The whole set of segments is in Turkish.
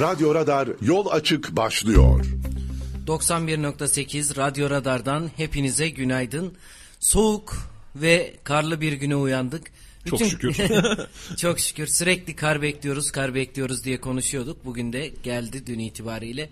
Radyo Radar yol açık başlıyor. 91.8 Radyo Radar'dan hepinize günaydın. Soğuk ve karlı bir güne uyandık. Çok şükür. Çok şükür. Sürekli kar bekliyoruz, kar bekliyoruz diye konuşuyorduk. Bugün de geldi dün itibariyle.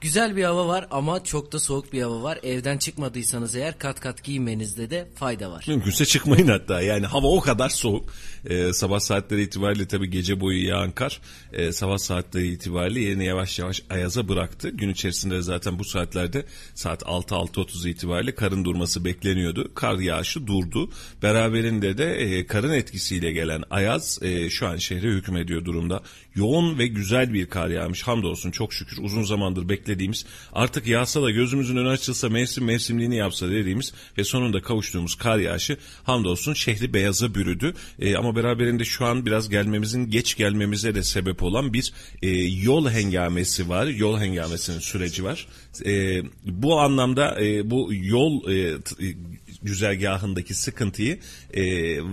Güzel bir hava var ama çok da soğuk bir hava var. Evden çıkmadıysanız eğer kat kat giymenizde de fayda var. Mümkünse çıkmayın hatta. Yani hava o kadar soğuk. Ee, sabah saatleri itibariyle tabii gece boyu yağan kar e, sabah saatleri itibariyle yerini yavaş yavaş ayaza bıraktı. Gün içerisinde de zaten bu saatlerde saat 6-6.30 itibariyle karın durması bekleniyordu. Kar yağışı durdu. Beraberinde de e, karın etkisiyle gelen ayaz e, şu an şehre hükmediyor durumda. Yoğun ve güzel bir kar yağmış. Hamdolsun çok şükür uzun zamandır beklediğimiz artık yağsa da gözümüzün önü açılsa mevsim mevsimliğini yapsa dediğimiz ve sonunda kavuştuğumuz kar yağışı hamdolsun şehri beyaza bürüdü. E, ama beraberinde şu an biraz gelmemizin geç gelmemize de sebep olan bir e, yol hengamesi var. Yol hengamesinin süreci var. E, bu anlamda e, bu yol e, t- e, güzergahındaki sıkıntıyı e,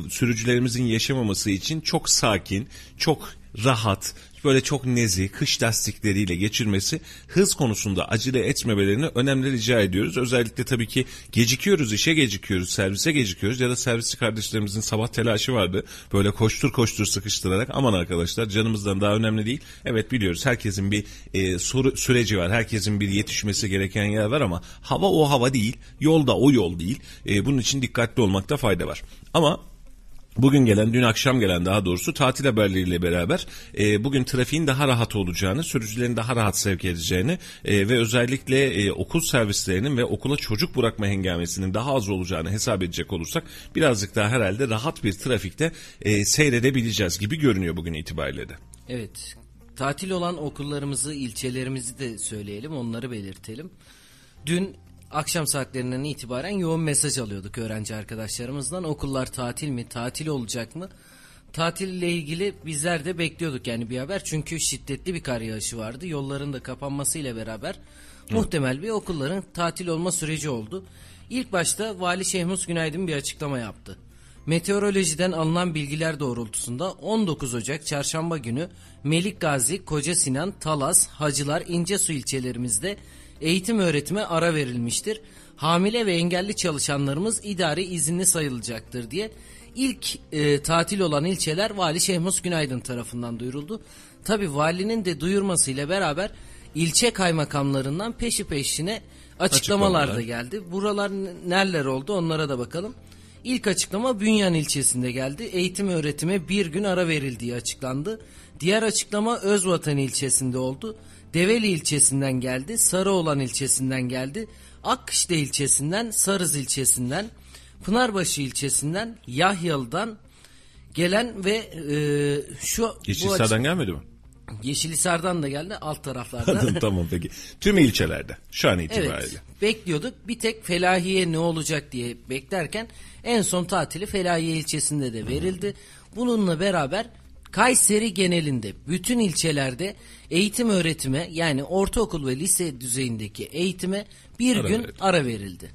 sürücülerimizin yaşamaması için çok sakin, çok rahat, böyle çok nezih, kış lastikleriyle geçirmesi hız konusunda acele etmemelerini önemli rica ediyoruz. Özellikle tabii ki gecikiyoruz, işe gecikiyoruz, servise gecikiyoruz ya da servisçi kardeşlerimizin sabah telaşı vardı. Böyle koştur koştur sıkıştırarak aman arkadaşlar canımızdan daha önemli değil. Evet biliyoruz herkesin bir e, soru, süreci var, herkesin bir yetişmesi gereken yer var ama hava o hava değil, yol da o yol değil. E, bunun için dikkatli olmakta fayda var. Ama Bugün gelen, dün akşam gelen daha doğrusu tatil haberleriyle beraber e, bugün trafiğin daha rahat olacağını, sürücülerin daha rahat sevk edeceğini e, ve özellikle e, okul servislerinin ve okula çocuk bırakma hengamesinin daha az olacağını hesap edecek olursak birazcık daha herhalde rahat bir trafikte e, seyredebileceğiz gibi görünüyor bugün itibariyle de. Evet. Tatil olan okullarımızı, ilçelerimizi de söyleyelim, onları belirtelim. Dün akşam saatlerinden itibaren yoğun mesaj alıyorduk öğrenci arkadaşlarımızdan. Okullar tatil mi, tatil olacak mı? Tatille ilgili bizler de bekliyorduk yani bir haber. Çünkü şiddetli bir kar yağışı vardı. Yolların da kapanmasıyla beraber muhtemel bir okulların tatil olma süreci oldu. İlk başta Vali Şehmus Günaydın bir açıklama yaptı. Meteorolojiden alınan bilgiler doğrultusunda 19 Ocak çarşamba günü Melik Gazi, Koca Sinan, Talas, Hacılar, İncesu ilçelerimizde eğitim öğretime ara verilmiştir. Hamile ve engelli çalışanlarımız idari izinli sayılacaktır diye ilk e, tatil olan ilçeler Vali Şehmus Günaydın tarafından duyuruldu. Tabi valinin de duyurmasıyla beraber ilçe kaymakamlarından peşi peşine açıklamalar da Açıklamalar. geldi. Buralar n- nereler oldu onlara da bakalım. İlk açıklama Bünyan ilçesinde geldi. Eğitim öğretime bir gün ara verildiği açıklandı. Diğer açıklama Özvatan ilçesinde oldu. Develi ilçesinden geldi. Sarıoğlan ilçesinden geldi. Akkışla ilçesinden, Sarız ilçesinden, Pınarbaşı ilçesinden, Yahyalı'dan gelen ve e, şu Yeşilsar'dan gelmedi mi? Yeşilisar'dan da geldi alt taraflarda. tamam peki. Tüm ilçelerde şu an itibariyle. Evet bekliyorduk bir tek Felahiye ne olacak diye beklerken en son tatili Felahiye ilçesinde de verildi. Bununla beraber Kayseri genelinde bütün ilçelerde eğitim öğretime yani ortaokul ve lise düzeyindeki eğitime bir Ara gün verildi. ara verildi.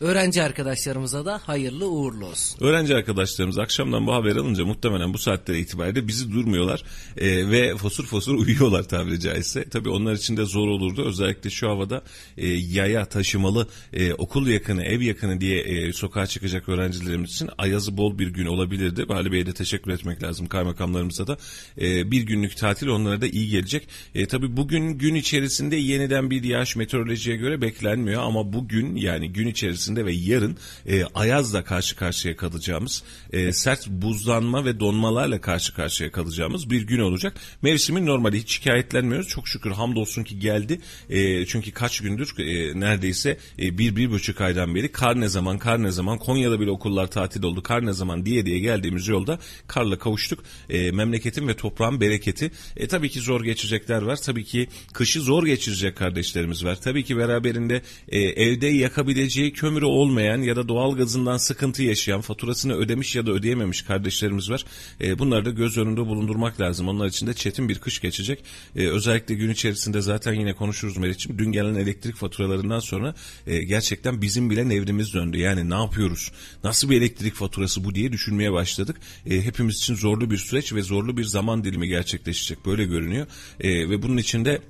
Öğrenci arkadaşlarımıza da hayırlı uğurlu olsun. Öğrenci arkadaşlarımız akşamdan bu haber alınca muhtemelen bu saatlere itibariyle bizi durmuyorlar e, ve fosur fosur uyuyorlar tabiri caizse. Tabii onlar için de zor olurdu. Özellikle şu havada e, yaya taşımalı e, okul yakını, ev yakını diye e, sokağa çıkacak öğrencilerimiz için ayazı bol bir gün olabilirdi. Vali Bey'e de teşekkür etmek lazım kaymakamlarımıza da. E, bir günlük tatil onlara da iyi gelecek. E, tabii bugün gün içerisinde yeniden bir yağış meteorolojiye göre beklenmiyor ama bugün yani gün içerisinde ve yarın e, ayazla karşı karşıya kalacağımız, e, sert buzlanma ve donmalarla karşı karşıya kalacağımız bir gün olacak. Mevsimin normali hiç şikayetlenmiyoruz. Çok şükür hamdolsun ki geldi. E, çünkü kaç gündür e, neredeyse e, bir, bir buçuk aydan beri kar ne zaman, kar ne zaman, Konya'da bile okullar tatil oldu, kar ne zaman diye diye geldiğimiz yolda karla kavuştuk. E, memleketin ve toprağın bereketi. E, tabii ki zor geçecekler var. Tabii ki kışı zor geçirecek kardeşlerimiz var. Tabii ki beraberinde e, evde yakabileceği kömür kömürü olmayan ya da doğal gazından sıkıntı yaşayan, faturasını ödemiş ya da ödeyememiş kardeşlerimiz var. E, bunları da göz önünde bulundurmak lazım. Onlar için de çetin bir kış geçecek. E, özellikle gün içerisinde zaten yine konuşuruz Meriç'im. Dün gelen elektrik faturalarından sonra e, gerçekten bizim bile nevrimiz döndü. Yani ne yapıyoruz? Nasıl bir elektrik faturası bu diye düşünmeye başladık. E, hepimiz için zorlu bir süreç ve zorlu bir zaman dilimi gerçekleşecek. Böyle görünüyor. E, ve bunun içinde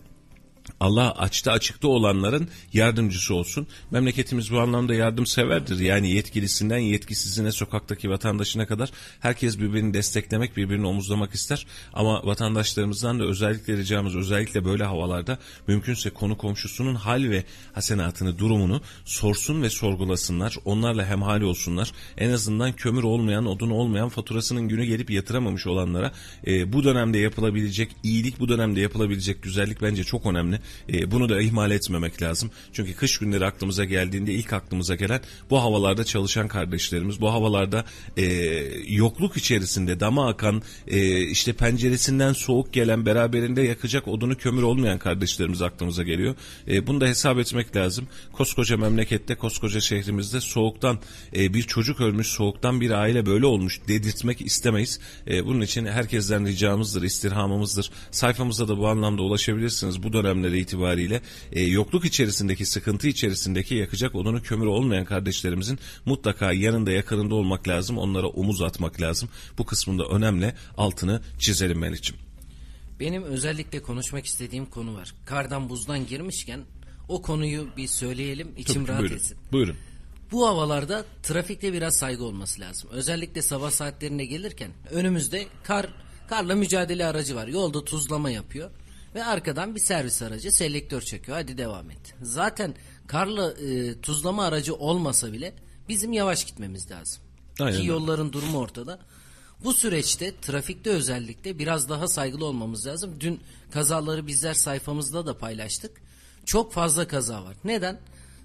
Allah açta açıkta olanların yardımcısı olsun. Memleketimiz bu anlamda yardımseverdir. Yani yetkilisinden yetkisizine sokaktaki vatandaşına kadar herkes birbirini desteklemek, birbirini omuzlamak ister. Ama vatandaşlarımızdan da özellikle ricamız özellikle böyle havalarda mümkünse konu komşusunun hal ve hasenatını, durumunu sorsun ve sorgulasınlar. Onlarla hemhali olsunlar. En azından kömür olmayan, odun olmayan faturasının günü gelip yatıramamış olanlara e, bu dönemde yapılabilecek iyilik, bu dönemde yapılabilecek güzellik bence çok önemli. E, bunu da ihmal etmemek lazım. Çünkü kış günleri aklımıza geldiğinde ilk aklımıza gelen bu havalarda çalışan kardeşlerimiz, bu havalarda e, yokluk içerisinde dama akan, e, işte penceresinden soğuk gelen, beraberinde yakacak odunu kömür olmayan kardeşlerimiz aklımıza geliyor. E, bunu da hesap etmek lazım. Koskoca memlekette, koskoca şehrimizde soğuktan e, bir çocuk ölmüş, soğuktan bir aile böyle olmuş dedirtmek istemeyiz. E, bunun için herkesten ricamızdır, istirhamımızdır. Sayfamıza da bu anlamda ulaşabilirsiniz. Bu dönemleri itibariyle e, yokluk içerisindeki, sıkıntı içerisindeki yakacak odunu kömür olmayan kardeşlerimizin mutlaka yanında yakınında olmak lazım. Onlara omuz atmak lazım. Bu kısmında önemli. Altını çizelim Melih'ciğim. Benim özellikle konuşmak istediğim konu var. Kardan buzdan girmişken o konuyu bir söyleyelim içim Tabii rahat buyurun. etsin. Buyurun. Bu havalarda trafikte biraz saygı olması lazım. Özellikle sabah saatlerine gelirken önümüzde kar karla mücadele aracı var. Yolda tuzlama yapıyor ve arkadan bir servis aracı selektör çekiyor. Hadi devam et. Zaten karla e, tuzlama aracı olmasa bile bizim yavaş gitmemiz lazım. Aynen Ki yolların durumu ortada. Bu süreçte trafikte özellikle biraz daha saygılı olmamız lazım. Dün kazaları bizler sayfamızda da paylaştık. Çok fazla kaza var. Neden?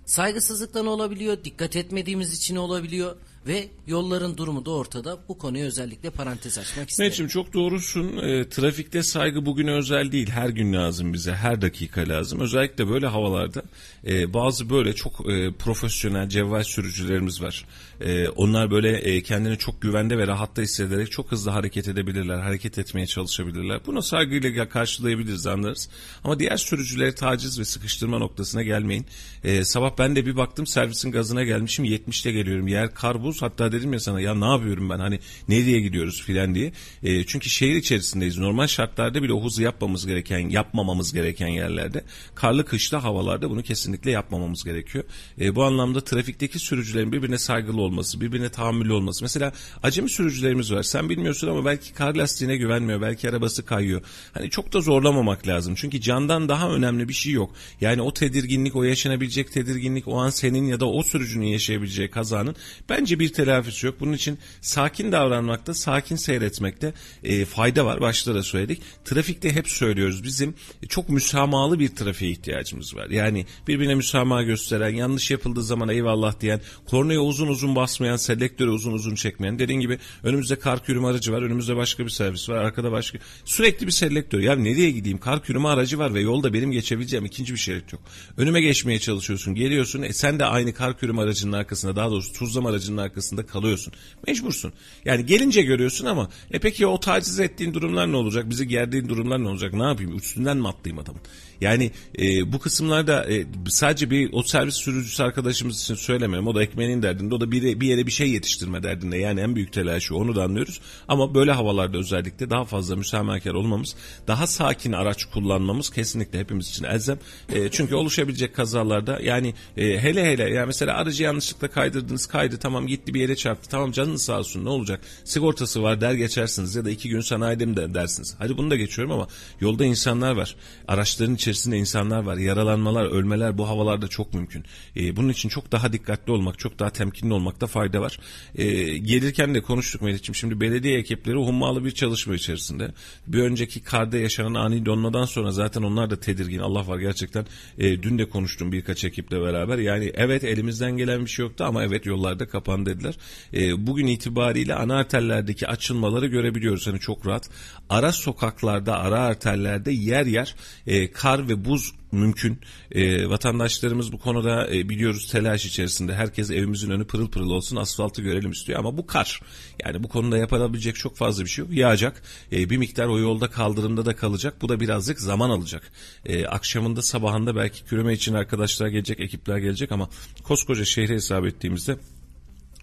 Saygısızlıktan olabiliyor, dikkat etmediğimiz için olabiliyor ve yolların durumu da ortada. Bu konuya özellikle parantez açmak isterim. Mehmetciğim çok doğrusun. E, trafikte saygı bugüne özel değil. Her gün lazım bize. Her dakika lazım. Özellikle böyle havalarda e, bazı böyle çok e, profesyonel cevval sürücülerimiz var. E, onlar böyle e, kendini çok güvende ve rahatta hissederek çok hızlı hareket edebilirler. Hareket etmeye çalışabilirler. Buna saygıyla karşılayabiliriz anlarız. Ama diğer sürücüleri taciz ve sıkıştırma noktasına gelmeyin. E, sabah ben de bir baktım servisin gazına gelmişim. 70'te geliyorum. Yer kar buz. Hatta dedim ya sana ya ne yapıyorum ben hani nereye gidiyoruz filan diye. E, çünkü şehir içerisindeyiz. Normal şartlarda bile o hızı yapmamız gereken, yapmamamız gereken yerlerde. Karlı kışlı havalarda bunu kesinlikle yapmamamız gerekiyor. E, bu anlamda trafikteki sürücülerin birbirine saygılı olması, birbirine tahammülü olması. Mesela acemi sürücülerimiz var. Sen bilmiyorsun ama belki kar lastiğine güvenmiyor. Belki arabası kayıyor. Hani çok da zorlamamak lazım. Çünkü candan daha önemli bir şey yok. Yani o tedirginlik, o yaşanabilecek tedirginlik o an senin ya da o sürücünün yaşayabileceği kazanın bence bir telafisi yok. Bunun için sakin davranmakta, sakin seyretmekte e, fayda var. Başta da söyledik. Trafikte hep söylüyoruz bizim çok müsamahalı bir trafiğe ihtiyacımız var. Yani birbirine müsamaha gösteren, yanlış yapıldığı zaman eyvallah diyen, kornaya uzun uzun basmayan, selektörü uzun uzun çekmeyen. Dediğin gibi önümüzde kar kürüm aracı var, önümüzde başka bir servis var, arkada başka. Sürekli bir selektör. Ya nereye gideyim? Kar kürüme aracı var ve yolda benim geçebileceğim ikinci bir şerit yok. Önüme geçmeye çalışıyorsun, geliyorsun. E sen de aynı kar kürüm aracının arkasında, daha doğrusu tuzlama aracının arkasında kalıyorsun. Mecbursun. Yani gelince görüyorsun ama e peki o taciz ettiğin durumlar ne olacak? Bizi gerdiğin durumlar ne olacak? Ne yapayım? Üstünden mi atlayayım adamın? Yani e, bu kısımlarda e, sadece bir o servis sürücüsü arkadaşımız için söylemiyorum. O da ekmeğinin derdinde. O da bir, bir yere bir şey yetiştirme derdinde. Yani en büyük telaşı onu da anlıyoruz. Ama böyle havalarda özellikle daha fazla müsamahakar olmamız, daha sakin araç kullanmamız kesinlikle hepimiz için elzem. E, çünkü oluşabilecek kazalarda yani e, hele hele yani mesela aracı yanlışlıkla kaydırdınız kaydı tamam gitti bir yere çarptı tamam canınız sağ olsun ne olacak sigortası var der geçersiniz ya da iki gün sanayide de dersiniz. Hadi bunu da geçiyorum ama yolda insanlar var. Araçların içerisinde insanlar var. Yaralanmalar, ölmeler bu havalarda çok mümkün. E, bunun için çok daha dikkatli olmak, çok daha temkinli olmakta fayda var. E, gelirken de konuştuk Melih'ciğim. Şimdi belediye ekipleri hummalı bir çalışma içerisinde. Bir önceki karda yaşanan ani donmadan sonra zaten onlar da tedirgin. Allah var gerçekten. E, dün de konuştum birkaç ekiple beraber. Yani evet elimizden gelen bir şey yoktu ama evet yollarda kapandı dediler. E, bugün itibariyle ana arterlerdeki açılmaları görebiliyoruz. Hani çok rahat. Ara sokaklarda, ara arterlerde yer yer e, kar ve buz mümkün. E, vatandaşlarımız bu konuda e, biliyoruz telaş içerisinde. Herkes evimizin önü pırıl pırıl olsun, asfaltı görelim istiyor ama bu kar. Yani bu konuda yapılabilecek çok fazla bir şey yok. Yağacak. E, bir miktar o yolda kaldırımda da kalacak. Bu da birazcık zaman alacak. E, akşamında sabahında belki küreme için arkadaşlar gelecek, ekipler gelecek ama koskoca şehre hesap ettiğimizde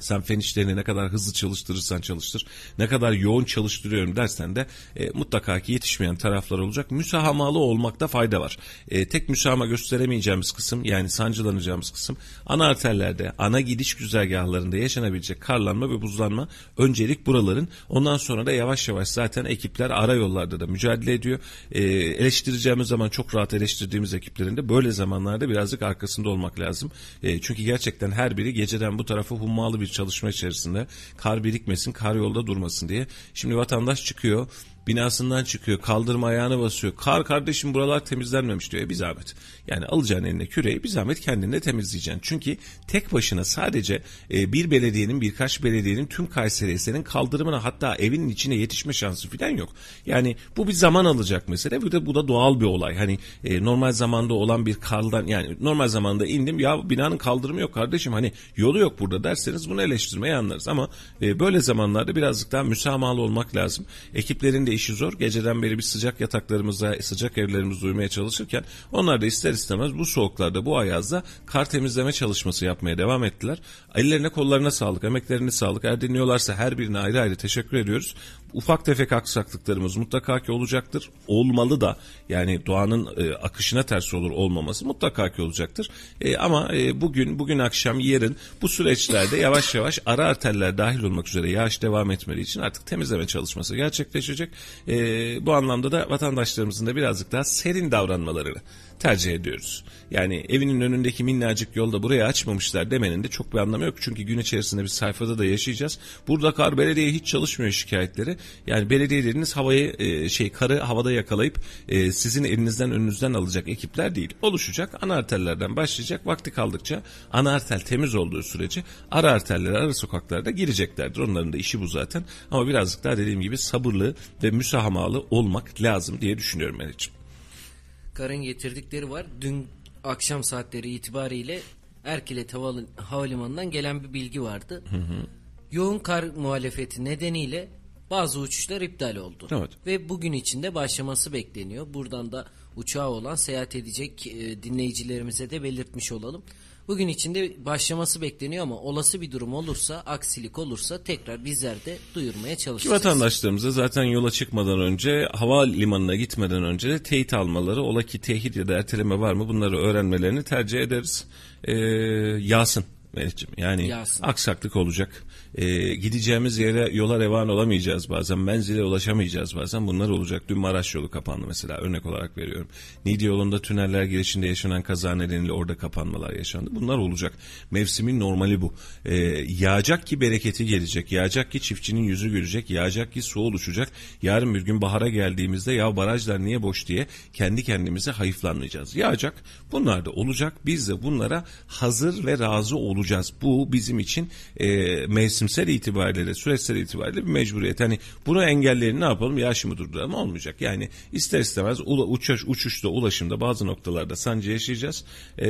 sen fen işlerini ne kadar hızlı çalıştırırsan çalıştır, ne kadar yoğun çalıştırıyorum dersen de e, mutlaka ki yetişmeyen taraflar olacak. Müsahamalı olmakta fayda var. E, tek müsahama gösteremeyeceğimiz kısım yani sancılanacağımız kısım ana arterlerde, ana gidiş güzergahlarında yaşanabilecek karlanma ve buzlanma öncelik buraların. Ondan sonra da yavaş yavaş zaten ekipler ara yollarda da mücadele ediyor. E, eleştireceğimiz zaman çok rahat eleştirdiğimiz ekiplerin de böyle zamanlarda birazcık arkasında olmak lazım. E, çünkü gerçekten her biri geceden bu tarafa hummalı bir çalışma içerisinde kar birikmesin, kar yolda durmasın diye. Şimdi vatandaş çıkıyor binasından çıkıyor kaldırma ayağını basıyor. Kar kardeşim buralar temizlenmemiş diyor. E bir zahmet. Yani alacağın eline küreği bir zahmet kendinde temizleyeceksin. Çünkü tek başına sadece e, bir belediyenin birkaç belediyenin tüm Kayseri senin kaldırımına hatta evinin içine yetişme şansı falan yok. Yani bu bir zaman alacak mesele. Bu da, bu da doğal bir olay. Hani e, normal zamanda olan bir kardan yani normal zamanda indim ya binanın kaldırımı yok kardeşim hani yolu yok burada derseniz bunu eleştirmeyi anlarız. Ama e, böyle zamanlarda birazcık daha müsamahalı olmak lazım. Ekiplerin de işi zor. Geceden beri bir sıcak yataklarımızda, sıcak evlerimizde uyumaya çalışırken onlar da ister istemez bu soğuklarda, bu ayazda kar temizleme çalışması yapmaya devam ettiler. Ellerine kollarına sağlık, emeklerine sağlık. Eğer dinliyorlarsa her birine ayrı ayrı teşekkür ediyoruz. Ufak tefek aksaklıklarımız mutlaka ki olacaktır. Olmalı da yani doğanın e, akışına ters olur olmaması mutlaka ki olacaktır. E, ama e, bugün, bugün akşam, yarın bu süreçlerde yavaş yavaş ara arterler dahil olmak üzere yağış devam etmediği için artık temizleme çalışması gerçekleşecek. E, bu anlamda da vatandaşlarımızın da birazcık daha serin davranmalarını tercih ediyoruz. Yani evinin önündeki minnacık yolda buraya açmamışlar demenin de çok bir anlamı yok. Çünkü gün içerisinde bir sayfada da yaşayacağız. Burada kar belediye hiç çalışmıyor şikayetleri. Yani belediyeleriniz havayı e, şey karı havada yakalayıp e, sizin elinizden önünüzden alacak ekipler değil. Oluşacak ana arterlerden başlayacak. Vakti kaldıkça ana arter temiz olduğu sürece ara arterler ara sokaklarda gireceklerdir. Onların da işi bu zaten. Ama birazcık daha dediğim gibi sabırlı ve müsahamalı olmak lazım diye düşünüyorum için karın getirdikleri var. Dün akşam saatleri itibariyle Erkilet Havalimanı'ndan gelen bir bilgi vardı. Hı hı. Yoğun kar muhalefeti nedeniyle bazı uçuşlar iptal oldu. Evet. Ve bugün içinde başlaması bekleniyor. Buradan da uçağı olan seyahat edecek e, dinleyicilerimize de belirtmiş olalım. Bugün içinde başlaması bekleniyor ama olası bir durum olursa, aksilik olursa tekrar bizler de duyurmaya çalışacağız. Ki vatandaşlarımıza zaten yola çıkmadan önce, hava limanına gitmeden önce de teyit almaları, ola ki tehit ya da erteleme var mı bunları öğrenmelerini tercih ederiz. Ee, yağsın. Melih'ciğim. Yani Yağsın. aksaklık olacak. Ee, gideceğimiz yere yola revan olamayacağız bazen. Menzile ulaşamayacağız bazen. Bunlar olacak. Dün Maraş yolu kapandı mesela örnek olarak veriyorum. Niğde yolunda tüneller girişinde yaşanan kaza nedeniyle orada kapanmalar yaşandı. Bunlar olacak. Mevsimin normali bu. Ee, yağacak ki bereketi gelecek. Yağacak ki çiftçinin yüzü gülecek. Yağacak ki su oluşacak. Yarın bir gün bahara geldiğimizde ya barajlar niye boş diye kendi kendimize hayıflanmayacağız. Yağacak. Bunlar da olacak. Biz de bunlara hazır ve razı olacağız. Bu bizim için e, mevsimsel itibariyle süreçsel itibariyle bir mecburiyet. Hani bunu engellerini ne yapalım? Yaşımı durduralım olmayacak. Yani ister istemez uçuş, uçuşta ulaşımda bazı noktalarda sancı yaşayacağız. E,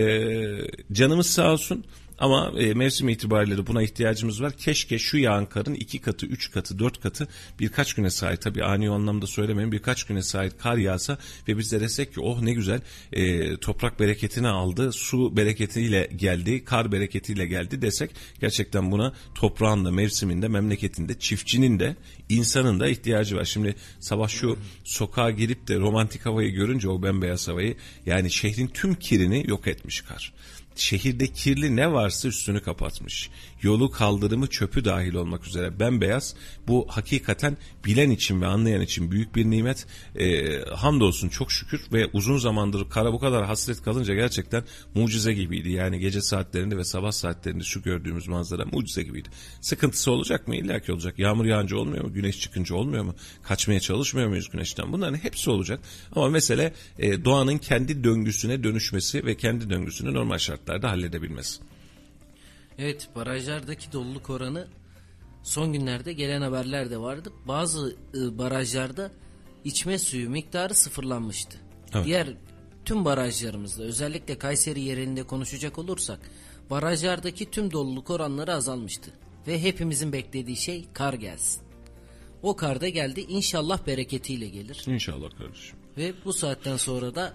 canımız sağ olsun. Ama e, mevsim itibariyle buna ihtiyacımız var. Keşke şu yağan karın iki katı, üç katı, dört katı birkaç güne sahip tabi ani anlamda söylemeyin birkaç güne sahip kar yağsa ve biz de desek ki oh ne güzel e, toprak bereketini aldı, su bereketiyle geldi, kar bereketiyle geldi desek gerçekten buna toprağın da mevsiminde, memleketinde, çiftçinin de insanın da ihtiyacı var. Şimdi sabah şu sokağa girip de romantik havayı görünce o bembeyaz havayı yani şehrin tüm kirini yok etmiş kar şehirde kirli ne varsa üstünü kapatmış. Yolu kaldırımı çöpü dahil olmak üzere bembeyaz. Bu hakikaten bilen için ve anlayan için büyük bir nimet. E, hamdolsun çok şükür ve uzun zamandır kara bu kadar hasret kalınca gerçekten mucize gibiydi. Yani gece saatlerinde ve sabah saatlerinde şu gördüğümüz manzara mucize gibiydi. Sıkıntısı olacak mı? İlla ki olacak. Yağmur yağınca olmuyor mu? Güneş çıkınca olmuyor mu? Kaçmaya çalışmıyor muyuz güneşten? Bunların hepsi olacak. Ama mesele e, doğanın kendi döngüsüne dönüşmesi ve kendi döngüsünü normal şartlarda halledebilmesi. Evet barajlardaki doluluk oranı son günlerde gelen haberlerde vardı. Bazı e, barajlarda içme suyu miktarı sıfırlanmıştı. Evet. Diğer tüm barajlarımızda özellikle Kayseri yerinde konuşacak olursak barajlardaki tüm doluluk oranları azalmıştı. Ve hepimizin beklediği şey kar gelsin. O kar da geldi inşallah bereketiyle gelir. İnşallah kardeşim. Ve bu saatten sonra da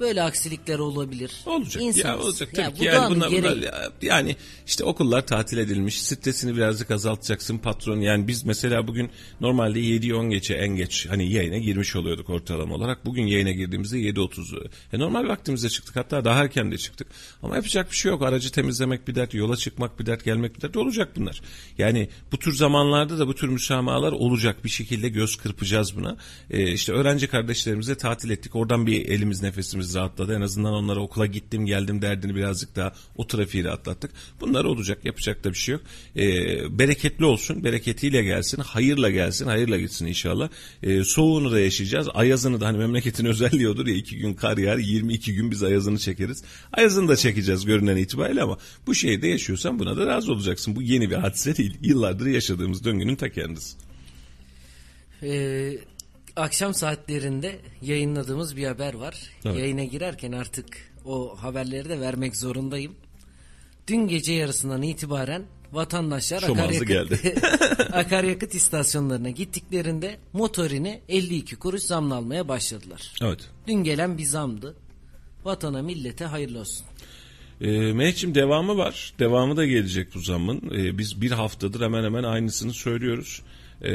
böyle aksilikler olabilir. Olacak. Ya İnsanız. olacak Ya tabii bu ki yani bunlar, bunlar ya- yani işte okullar tatil edilmiş stresini birazcık azaltacaksın patron yani biz mesela bugün normalde 7-10 geçe en geç hani yayına girmiş oluyorduk ortalama olarak. Bugün yayına girdiğimizde 7.30 e, normal vaktimizde çıktık. Hatta daha erken de çıktık. Ama yapacak bir şey yok. Aracı temizlemek bir dert yola çıkmak bir dert gelmek bir dert. Olacak bunlar. Yani bu tür zamanlarda da bu tür müsamahalar olacak. Bir şekilde göz kırpacağız buna. E, işte öğrenci kardeşlerimize tatil ettik. Oradan bir elimiz nefesimiz rahatladı en azından onlara okula gittim geldim derdini birazcık daha o trafiği rahatlattık bunlar olacak yapacak da bir şey yok. E, bereketli olsun bereketiyle gelsin hayırla gelsin hayırla gitsin inşallah. E, soğuğunu da yaşayacağız ayazını da hani memleketin özelliği odur ya iki gün kar yağar 22 gün biz ayazını çekeriz. Ayazını da çekeceğiz görünen itibariyle ama bu şehirde yaşıyorsan buna da razı olacaksın. Bu yeni bir hadise değil yıllardır yaşadığımız döngünün ta kendisi. Ee, akşam saatlerinde yayınladığımız bir haber var. Evet. Yayına girerken artık o haberleri de vermek zorundayım. Dün gece yarısından itibaren vatandaşlar Şomazlı akaryakıt, geldi. akaryakıt istasyonlarına gittiklerinde motorini 52 kuruş zamla almaya başladılar. Evet. Dün gelen bir zamdı. Vatana millete hayırlı olsun. E, Mehmetciğim devamı var. Devamı da gelecek bu zammın. E, biz bir haftadır hemen hemen aynısını söylüyoruz. E,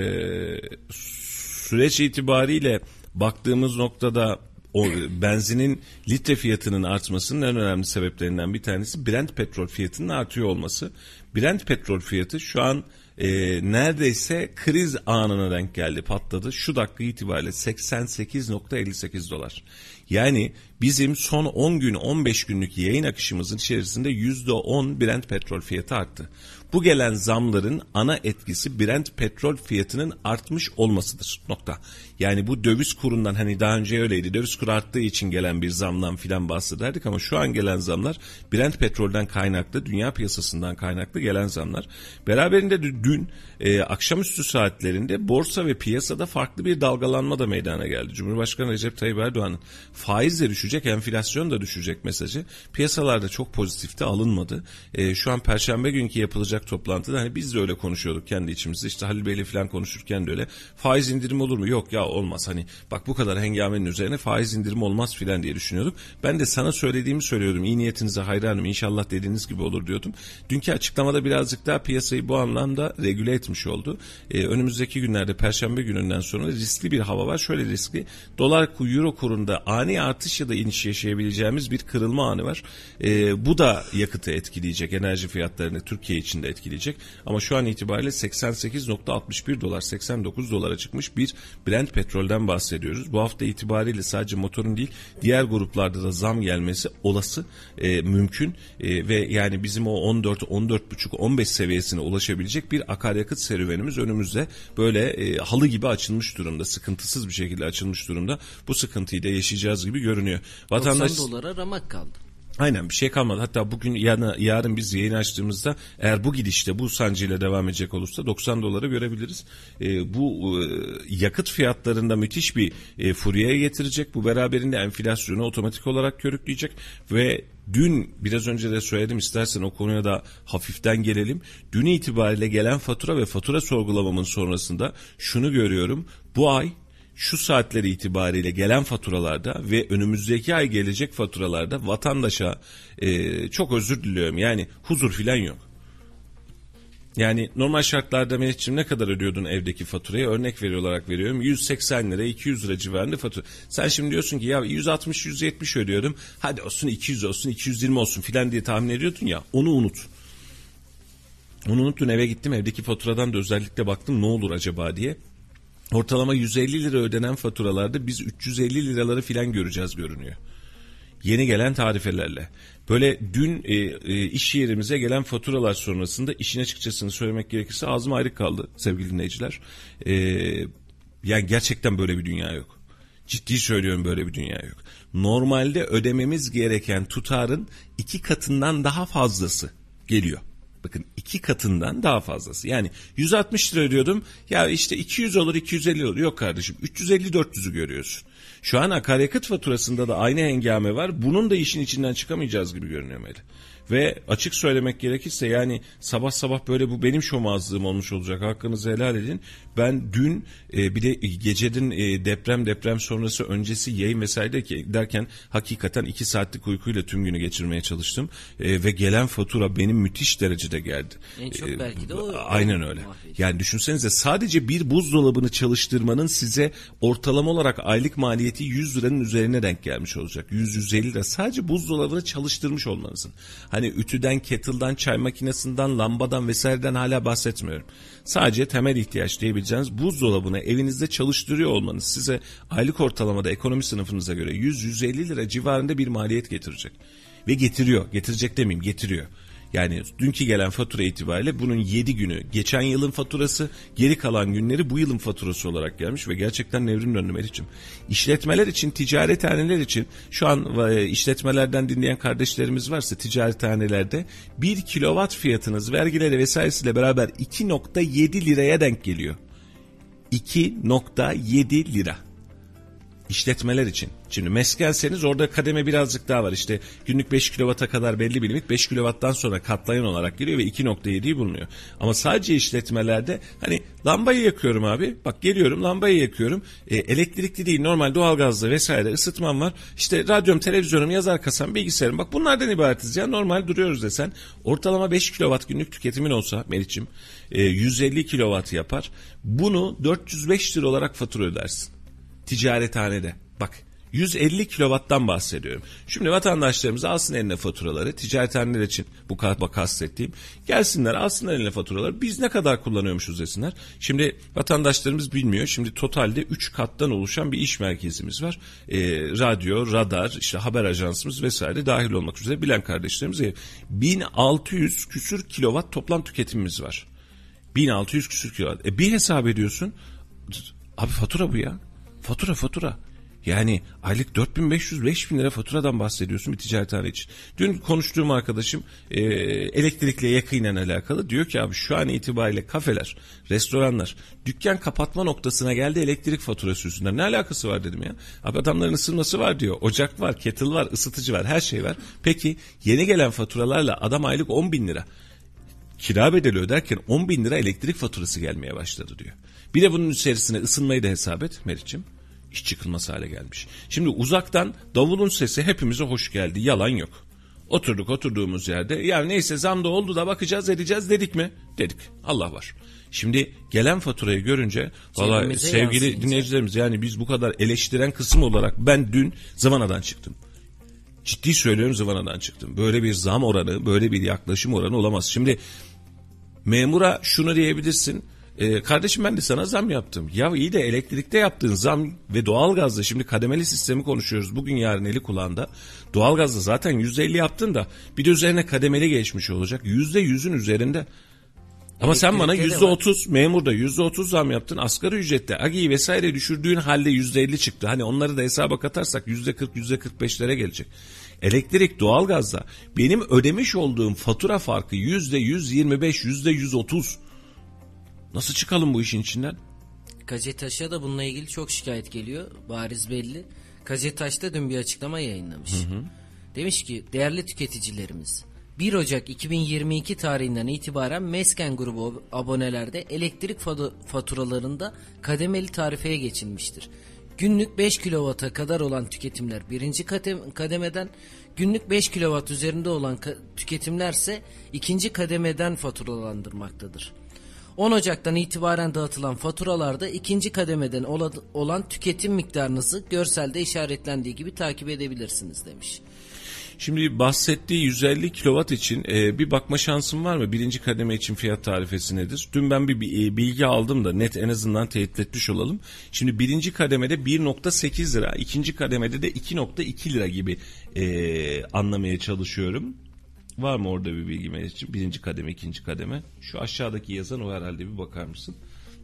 süreç itibariyle baktığımız noktada o benzinin litre fiyatının artmasının en önemli sebeplerinden bir tanesi Brent petrol fiyatının artıyor olması. Brent petrol fiyatı şu an e, neredeyse kriz anına denk geldi patladı. Şu dakika itibariyle 88.58 dolar. Yani bizim son 10 gün 15 günlük yayın akışımızın içerisinde %10 Brent petrol fiyatı arttı. Bu gelen zamların ana etkisi Brent petrol fiyatının artmış olmasıdır. Nokta. Yani bu döviz kurundan hani daha önce öyleydi. Döviz kuru arttığı için gelen bir zamdan filan bahsederdik ama şu an gelen zamlar Brent petrolden kaynaklı, dünya piyasasından kaynaklı gelen zamlar. Beraberinde de dün e, akşamüstü saatlerinde borsa ve piyasada farklı bir dalgalanma da meydana geldi. Cumhurbaşkanı Recep Tayyip Erdoğan'ın faiz de düşecek, enflasyon da düşecek mesajı piyasalarda çok pozitifte alınmadı. E, şu an perşembe günkü yapılacak toplantıda hani biz de öyle konuşuyorduk kendi içimizde. İşte Halil Bey'le falan konuşurken de öyle. Faiz indirim olur mu? Yok ya olmaz. Hani bak bu kadar hengamenin üzerine faiz indirim olmaz filan diye düşünüyorduk. Ben de sana söylediğimi söylüyordum. İyi niyetinize hayranım. İnşallah dediğiniz gibi olur diyordum. Dünkü açıklamada birazcık daha piyasayı bu anlamda regüle etmiş oldu. Ee, önümüzdeki günlerde perşembe gününden sonra riskli bir hava var. Şöyle riskli. Dolar euro kurunda ani artış ya da iniş yaşayabileceğimiz bir kırılma anı var. Ee, bu da yakıtı etkileyecek. Enerji fiyatlarını Türkiye için de etkileyecek. Ama şu an itibariyle 88.61 dolar 89 dolara çıkmış bir Brent petrolden bahsediyoruz. Bu hafta itibariyle sadece motorun değil diğer gruplarda da zam gelmesi olası e, mümkün E, ve yani bizim o 14 14,5 15 seviyesine ulaşabilecek bir akaryakıt serüvenimiz önümüzde böyle e, halı gibi açılmış durumda sıkıntısız bir şekilde açılmış durumda bu sıkıntıyı da yaşayacağız gibi görünüyor. 90 dolara ramak kaldı. Aynen bir şey kalmadı. Hatta bugün yarın, yarın biz yayın açtığımızda eğer bu gidişte bu sancıyla devam edecek olursa 90 doları görebiliriz. E, bu e, yakıt fiyatlarında müthiş bir e, furyaya getirecek. Bu beraberinde enflasyonu otomatik olarak körükleyecek ve Dün biraz önce de söyledim istersen o konuya da hafiften gelelim. Dün itibariyle gelen fatura ve fatura sorgulamamın sonrasında şunu görüyorum. Bu ay şu saatleri itibariyle gelen faturalarda ve önümüzdeki ay gelecek faturalarda vatandaşa e, çok özür diliyorum yani huzur filan yok. Yani normal şartlarda Melih'ciğim ne kadar ödüyordun evdeki faturayı? Örnek veriyor olarak veriyorum. 180 lira 200 lira civarında fatura. Sen şimdi diyorsun ki ya 160-170 ödüyorum. Hadi olsun 200 olsun 220 olsun filan diye tahmin ediyordun ya onu unut. Onu unuttun eve gittim evdeki faturadan da özellikle baktım ne olur acaba diye. Ortalama 150 lira ödenen faturalarda biz 350 liraları filan göreceğiz görünüyor. Yeni gelen tarifelerle. Böyle dün e, e, iş yerimize gelen faturalar sonrasında işin açıkçasını söylemek gerekirse ağzım ayrı kaldı sevgili dinleyiciler. E, yani gerçekten böyle bir dünya yok. Ciddi söylüyorum böyle bir dünya yok. Normalde ödememiz gereken tutarın iki katından daha fazlası geliyor. Bakın iki katından daha fazlası. Yani 160 lira ödüyordum. Ya işte 200 olur 250 olur. Yok kardeşim 350-400'ü görüyorsun. Şu an akaryakıt faturasında da aynı hengame var. Bunun da işin içinden çıkamayacağız gibi görünüyor Melih. Ve açık söylemek gerekirse yani sabah sabah böyle bu benim şomazlığım olmuş olacak. Hakkınızı helal edin. Ben dün e, bir de gecenin e, deprem deprem sonrası öncesi yayın vesaire derken hakikaten iki saatlik uykuyla tüm günü geçirmeye çalıştım. E, ve gelen fatura benim müthiş derecede geldi. En çok E, belki de o- Aynen öyle. mahvediyor. Yani düşünsenize sadece bir buzdolabını çalıştırmanın size ortalama olarak aylık maliyeti 100 liranın üzerine denk gelmiş olacak. 100-150 lira sadece buzdolabını çalıştırmış olmanızın. Hani ütüden, kettle'dan, çay makinesinden, lambadan vesaireden hala bahsetmiyorum. Sadece temel ihtiyaç diyebileceğiniz buzdolabını evinizde çalıştırıyor olmanız size aylık ortalamada ekonomi sınıfınıza göre 100-150 lira civarında bir maliyet getirecek. Ve getiriyor. Getirecek demeyeyim getiriyor. Yani dünkü gelen fatura itibariyle bunun 7 günü geçen yılın faturası geri kalan günleri bu yılın faturası olarak gelmiş ve gerçekten nevrim döndü Meriç'im. İşletmeler için ticarethaneler için şu an e, işletmelerden dinleyen kardeşlerimiz varsa ticarethanelerde 1 kilowatt fiyatınız vergileri vesairesiyle beraber 2.7 liraya denk geliyor. 2.7 lira işletmeler için. Şimdi meskenseniz orada kademe birazcık daha var. İşte günlük 5 kilovata kadar belli bir limit 5 kilovattan sonra katlayan olarak geliyor ve 2.7'yi bulunuyor. Ama sadece işletmelerde hani lambayı yakıyorum abi. Bak geliyorum lambayı yakıyorum. E, elektrikli değil normal doğalgazlı vesaire ısıtmam var. İşte radyom, televizyonum, yazar kasam, bilgisayarım. Bak bunlardan ibaretiz ya normal duruyoruz desen. Ortalama 5 kilovat günlük tüketimin olsa Meriç'im e, 150 kilovat yapar. Bunu 405 lira olarak fatura ödersin ticarethanede. Bak 150 kilovattan bahsediyorum. Şimdi vatandaşlarımız alsın eline faturaları. Ticarethaneler için bu kastettiğim. Gelsinler alsınlar eline faturaları. Biz ne kadar kullanıyormuşuz desinler. Şimdi vatandaşlarımız bilmiyor. Şimdi totalde 3 kattan oluşan bir iş merkezimiz var. Ee, radyo, radar, işte haber ajansımız vesaire dahil olmak üzere bilen kardeşlerimiz. 1600 küsür kilovat toplam tüketimimiz var. 1600 küsür kilowatt. E bir hesap ediyorsun. Abi fatura bu ya. Fatura fatura. Yani aylık 4500-5000 lira faturadan bahsediyorsun bir ticarethane için. Dün konuştuğum arkadaşım e, elektrikle yakinen alakalı diyor ki abi şu an itibariyle kafeler, restoranlar dükkan kapatma noktasına geldi elektrik faturası yüzünden. Ne alakası var dedim ya. Abi adamların ısınması var diyor. Ocak var, kettle var, ısıtıcı var, her şey var. Peki yeni gelen faturalarla adam aylık 10 bin lira kira bedeli öderken 10 bin lira elektrik faturası gelmeye başladı diyor. Bir de bunun içerisine ısınmayı da hesap et Meriç'im. İş çıkılmaz hale gelmiş. Şimdi uzaktan davulun sesi hepimize hoş geldi. Yalan yok. Oturduk oturduğumuz yerde ya neyse zam da oldu da bakacağız edeceğiz dedik mi? Dedik. Allah var. Şimdi gelen faturayı görünce valla sevgili yansıyınca. dinleyicilerimiz yani biz bu kadar eleştiren kısım olarak ben dün Zavana'dan çıktım. Ciddi söylüyorum zıvanadan çıktım. Böyle bir zam oranı, böyle bir yaklaşım oranı olamaz. Şimdi memura şunu diyebilirsin. E, kardeşim ben de sana zam yaptım. Ya iyi de elektrikte yaptığın zam ve doğalgazda şimdi kademeli sistemi konuşuyoruz. Bugün yarın eli kulağında. Doğalgazda zaten %50 yaptın da bir de üzerine kademeli geçmiş olacak. %100'ün üzerinde. Ama sen bana yüzde otuz memurda yüzde otuz zam yaptın. Asgari ücrette agiyi vesaire düşürdüğün halde yüzde elli çıktı. Hani onları da hesaba katarsak yüzde kırk yüzde kırk beşlere gelecek. Elektrik doğalgazda benim ödemiş olduğum fatura farkı yüzde yüz yirmi beş yüzde yüz otuz. Nasıl çıkalım bu işin içinden? Kacetaş'a da bununla ilgili çok şikayet geliyor. Bariz belli. Kacetaş da dün bir açıklama yayınlamış. Demiş ki değerli tüketicilerimiz 1 Ocak 2022 tarihinden itibaren Mesken grubu abonelerde elektrik fa- faturalarında kademeli tarifeye geçilmiştir. Günlük 5 kW'a kadar olan tüketimler birinci kadem- kademeden, günlük 5 kW üzerinde olan tüketimlerse ikinci kademeden faturalandırmaktadır. 10 Ocak'tan itibaren dağıtılan faturalarda ikinci kademeden ola- olan tüketim miktarınızı görselde işaretlendiği gibi takip edebilirsiniz demiş. Şimdi bahsettiği 150 kilowatt için e, bir bakma şansım var mı? Birinci kademe için fiyat tarifesi nedir? Dün ben bir bi- e, bilgi aldım da net en azından teyit etmiş olalım. Şimdi birinci kademede 1.8 lira, ikinci kademede de 2.2 lira gibi e, anlamaya çalışıyorum. Var mı orada bir bilgi için? Birinci kademe, ikinci kademe. Şu aşağıdaki yazan o herhalde bir bakar mısın?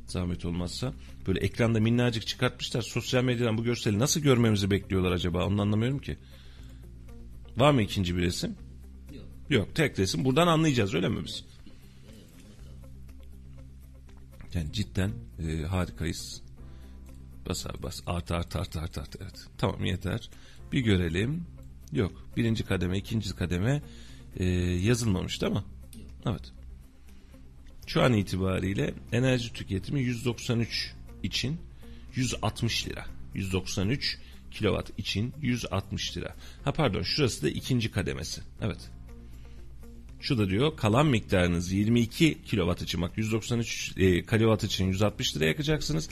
Zahmet olmazsa. Böyle ekranda minnacık çıkartmışlar. Sosyal medyadan bu görseli nasıl görmemizi bekliyorlar acaba? Onu anlamıyorum ki. Var mı ikinci bir resim? Yok. Yok tek resim. Buradan anlayacağız öyle mi biz? Yani cidden e, harikayız. Bas abi bas. Art art art art art. Evet. Tamam yeter. Bir görelim. Yok. Birinci kademe, ikinci kademe e, yazılmamış değil mi? Evet. Şu an itibariyle enerji tüketimi 193 için 160 lira. 193 kilowatt için 160 lira. Ha pardon şurası da ikinci kademesi. Evet. Şu da diyor kalan miktarınız 22 kilowatt için bak 193 e, kilowatt için 160 lira yakacaksınız.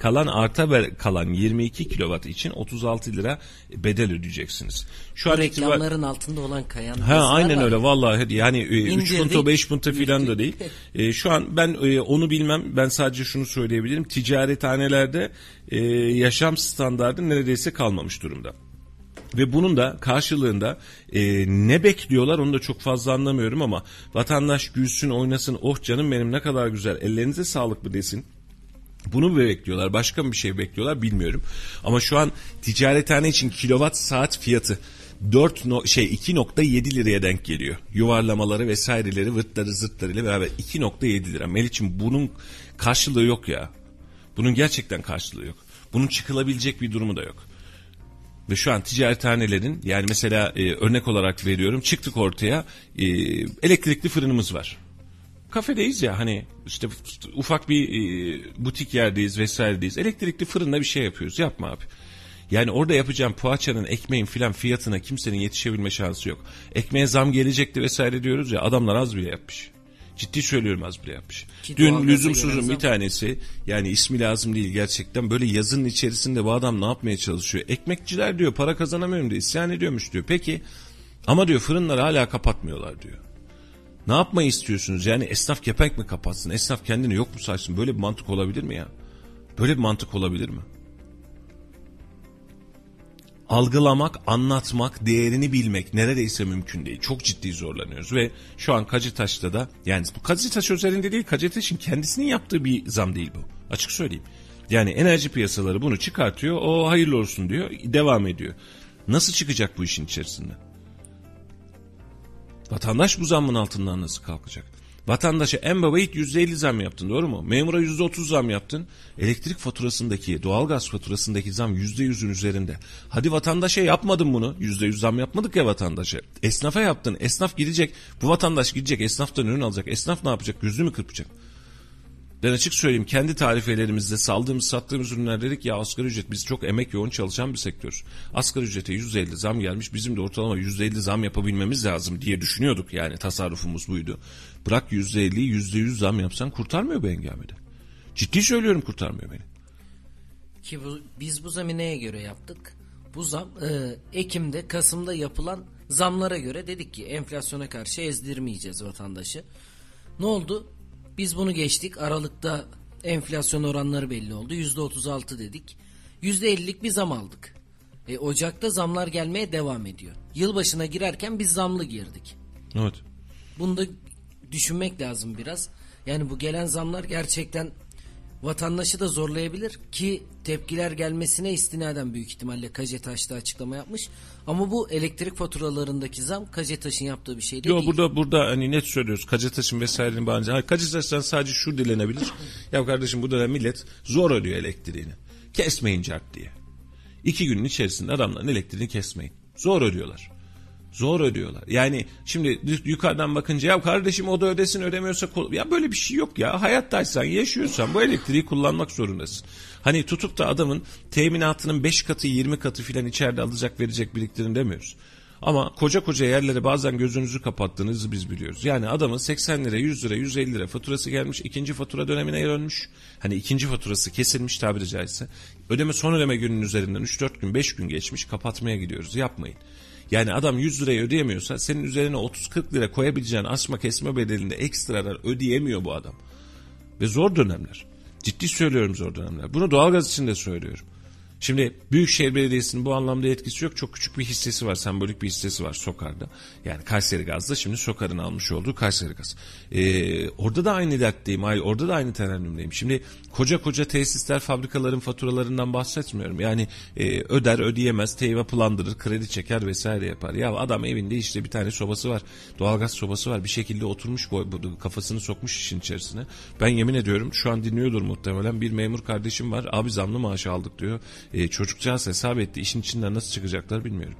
Kalan arta kalan 22 kilowatt için 36 lira bedel ödeyeceksiniz. Şu an reklamların altında olan kayan Ha aynen var. öyle vallahi yani e, 3 İndirdik, punto 5 punto filan da değil. E, şu an ben e, onu bilmem ben sadece şunu söyleyebilirim ticarethanelerde e, yaşam standardı neredeyse kalmamış durumda. Ve bunun da karşılığında e, ne bekliyorlar onu da çok fazla anlamıyorum ama vatandaş gülsün oynasın oh canım benim ne kadar güzel ellerinize sağlık mı desin. Bunu mu bekliyorlar başka mı bir şey bekliyorlar bilmiyorum. Ama şu an ticarethane için kilowatt saat fiyatı 4 no, şey 2.7 liraya denk geliyor. Yuvarlamaları vesaireleri vırtları zırtlarıyla beraber 2.7 lira. Meliç'im bunun karşılığı yok ya. Bunun gerçekten karşılığı yok. Bunun çıkılabilecek bir durumu da yok. Ve şu an ticarethanelerin yani mesela e, örnek olarak veriyorum çıktık ortaya e, elektrikli fırınımız var. Kafedeyiz ya hani işte ufak bir e, butik yerdeyiz vesairedeyiz. Elektrikli fırında bir şey yapıyoruz yapma abi. Yani orada yapacağım poğaçanın ekmeğin filan fiyatına kimsenin yetişebilme şansı yok. Ekmeğe zam gelecekti vesaire diyoruz ya adamlar az bile yapmış. Ciddi söylüyorum az bile yapmış. Ki Dün lüzumsuzun bir tanesi yani ismi lazım değil gerçekten böyle yazının içerisinde bu adam ne yapmaya çalışıyor? Ekmekçiler diyor para kazanamıyorum diyor isyan ediyormuş diyor. Peki ama diyor fırınları hala kapatmıyorlar diyor. Ne yapmayı istiyorsunuz? Yani esnaf kepenk mi kapatsın? Esnaf kendini yok mu saysın? Böyle bir mantık olabilir mi ya? Böyle bir mantık olabilir mi? Algılamak, anlatmak, değerini bilmek neredeyse mümkün değil. Çok ciddi zorlanıyoruz ve şu an Kacıtaş'ta da yani bu Kacıtaş özelinde değil Kacıtaş'ın kendisinin yaptığı bir zam değil bu. Açık söyleyeyim. Yani enerji piyasaları bunu çıkartıyor. O hayırlı olsun diyor. Devam ediyor. Nasıl çıkacak bu işin içerisinde? Vatandaş bu zammın altından nasıl kalkacak? Vatandaşa en baba ilk %50 zam yaptın doğru mu? Memura %30 zam yaptın. Elektrik faturasındaki, doğalgaz faturasındaki zam %100'ün üzerinde. Hadi vatandaşa yapmadın bunu. %100 zam yapmadık ya vatandaşa. Esnafa yaptın. Esnaf gidecek. Bu vatandaş gidecek. Esnaftan ürün alacak. Esnaf ne yapacak? Yüzünü mü kırpacak? Ben açık söyleyeyim kendi tarifelerimizde saldığımız sattığımız ürünler dedik ya asgari ücret biz çok emek yoğun çalışan bir sektör. Asgari ücrete %50 zam gelmiş bizim de ortalama %50 zam yapabilmemiz lazım diye düşünüyorduk yani tasarrufumuz buydu. Bırak %50'yi %100 zam yapsan kurtarmıyor bu engamede. Ciddi söylüyorum kurtarmıyor beni. Ki bu, biz bu zamı neye göre yaptık? Bu zam e, Ekim'de Kasım'da yapılan zamlara göre dedik ki enflasyona karşı ezdirmeyeceğiz vatandaşı. Ne oldu? Biz bunu geçtik. Aralıkta enflasyon oranları belli oldu. %36 dedik. %50'lik bir zam aldık. E, Ocak'ta zamlar gelmeye devam ediyor. Yılbaşına girerken biz zamlı girdik. Evet. Bunu da düşünmek lazım biraz. Yani bu gelen zamlar gerçekten vatandaşı da zorlayabilir ki tepkiler gelmesine istinaden büyük ihtimalle Kacetaş da açıklama yapmış. Ama bu elektrik faturalarındaki zam Kacetaş'ın yaptığı bir şey değil. Yo burada burada hani net söylüyoruz. Kacataş'ın vesairenin bağınca. Hayır Kacataş'tan sadece şu dilenebilir. ya kardeşim bu dönem millet zor ödüyor elektriğini. Kesmeyin cart diye. İki günün içerisinde adamların elektriğini kesmeyin. Zor ödüyorlar. Zor ödüyorlar. Yani şimdi yukarıdan bakınca ya kardeşim o da ödesin ödemiyorsa ya böyle bir şey yok ya. Hayattaysan yaşıyorsan bu elektriği kullanmak zorundasın. Hani tutup da adamın teminatının 5 katı 20 katı filan içeride alacak verecek biriktirin demiyoruz. Ama koca koca yerlere bazen gözünüzü kapattığınızı biz biliyoruz. Yani adamın 80 lira, 100 lira, 150 lira faturası gelmiş, ikinci fatura dönemine dönmüş. Hani ikinci faturası kesilmiş tabiri caizse. Ödeme son ödeme gününün üzerinden 3-4 gün, 5 gün geçmiş kapatmaya gidiyoruz. Yapmayın. Yani adam 100 lirayı ödeyemiyorsa senin üzerine 30-40 lira koyabileceğin asma kesme bedelinde ekstralar ödeyemiyor bu adam. Ve zor dönemler. Ciddi söylüyorum zor dönemler. Bunu doğalgaz için de söylüyorum. Şimdi Büyükşehir Belediyesi'nin bu anlamda etkisi yok. Çok küçük bir hissesi var, sembolik bir hissesi var Sokar'da. Yani Kayseri Gaz'da şimdi Sokar'ın almış olduğu Kayseri Gaz. Ee, orada da aynı dertteyim, orada da aynı terennümdeyim. Şimdi koca koca tesisler, fabrikaların faturalarından bahsetmiyorum. Yani e, öder, ödeyemez, teyve yapılandırır, kredi çeker vesaire yapar. Ya adam evinde işte bir tane sobası var, doğalgaz sobası var. Bir şekilde oturmuş kafasını sokmuş işin içerisine. Ben yemin ediyorum şu an dinliyordur muhtemelen bir memur kardeşim var. Abi zamlı maaş aldık diyor e, çocukcağız hesap etti. İşin içinden nasıl çıkacaklar bilmiyorum.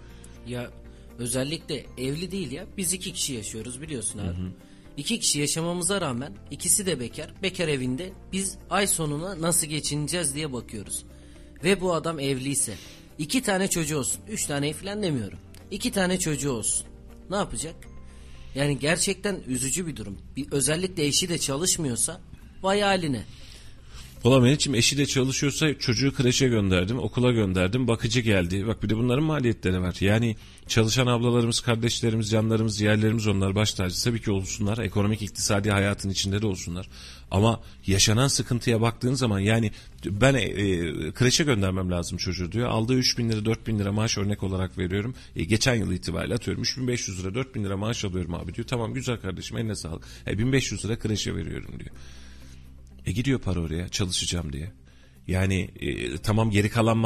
Ya özellikle evli değil ya. Biz iki kişi yaşıyoruz biliyorsun abi. Hı hı. İki kişi yaşamamıza rağmen ikisi de bekar. Bekar evinde biz ay sonuna nasıl geçineceğiz diye bakıyoruz. Ve bu adam evliyse iki tane çocuğu olsun. Üç tane falan demiyorum. İki tane çocuğu olsun. Ne yapacak? Yani gerçekten üzücü bir durum. Bir, özellikle eşi de çalışmıyorsa vay haline. Valla Melih'ciğim eşi de çalışıyorsa çocuğu kreşe gönderdim, okula gönderdim, bakıcı geldi. Bak bir de bunların maliyetleri var. Yani çalışan ablalarımız, kardeşlerimiz, canlarımız, yerlerimiz onlar baş tacı. Tabii ki olsunlar. Ekonomik, iktisadi hayatın içinde de olsunlar. Ama yaşanan sıkıntıya baktığın zaman yani ben e, kreşe göndermem lazım çocuğu diyor. Aldığı 3 bin lira 4 bin lira maaş örnek olarak veriyorum. E, geçen yıl itibariyle atıyorum 3500 lira 4 bin lira maaş alıyorum abi diyor. Tamam güzel kardeşim eline sağlık. E, 1500 lira kreşe veriyorum diyor. E gidiyor para oraya çalışacağım diye. Yani e, tamam geri kalan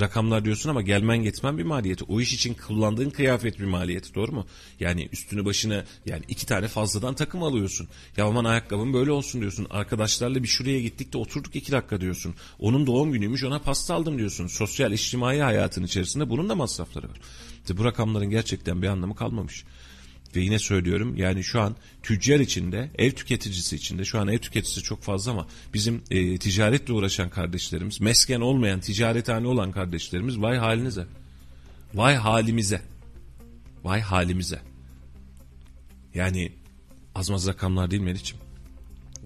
rakamlar diyorsun ama gelmen gitmen bir maliyeti. O iş için kullandığın kıyafet bir maliyeti doğru mu? Yani üstünü başına yani iki tane fazladan takım alıyorsun. Ya aman ayakkabım böyle olsun diyorsun. Arkadaşlarla bir şuraya gittik de oturduk iki dakika diyorsun. Onun doğum günüymüş ona pasta aldım diyorsun. Sosyal içtimai hayatın içerisinde bunun da masrafları var. İşte bu rakamların gerçekten bir anlamı kalmamış. Ve yine söylüyorum yani şu an tüccar içinde, ev tüketicisi içinde, şu an ev tüketicisi çok fazla ama bizim e, ticaretle uğraşan kardeşlerimiz, mesken olmayan, ticarethane olan kardeşlerimiz vay halinize. Vay halimize. Vay halimize. Yani az maz rakamlar değil mi Meriç'im?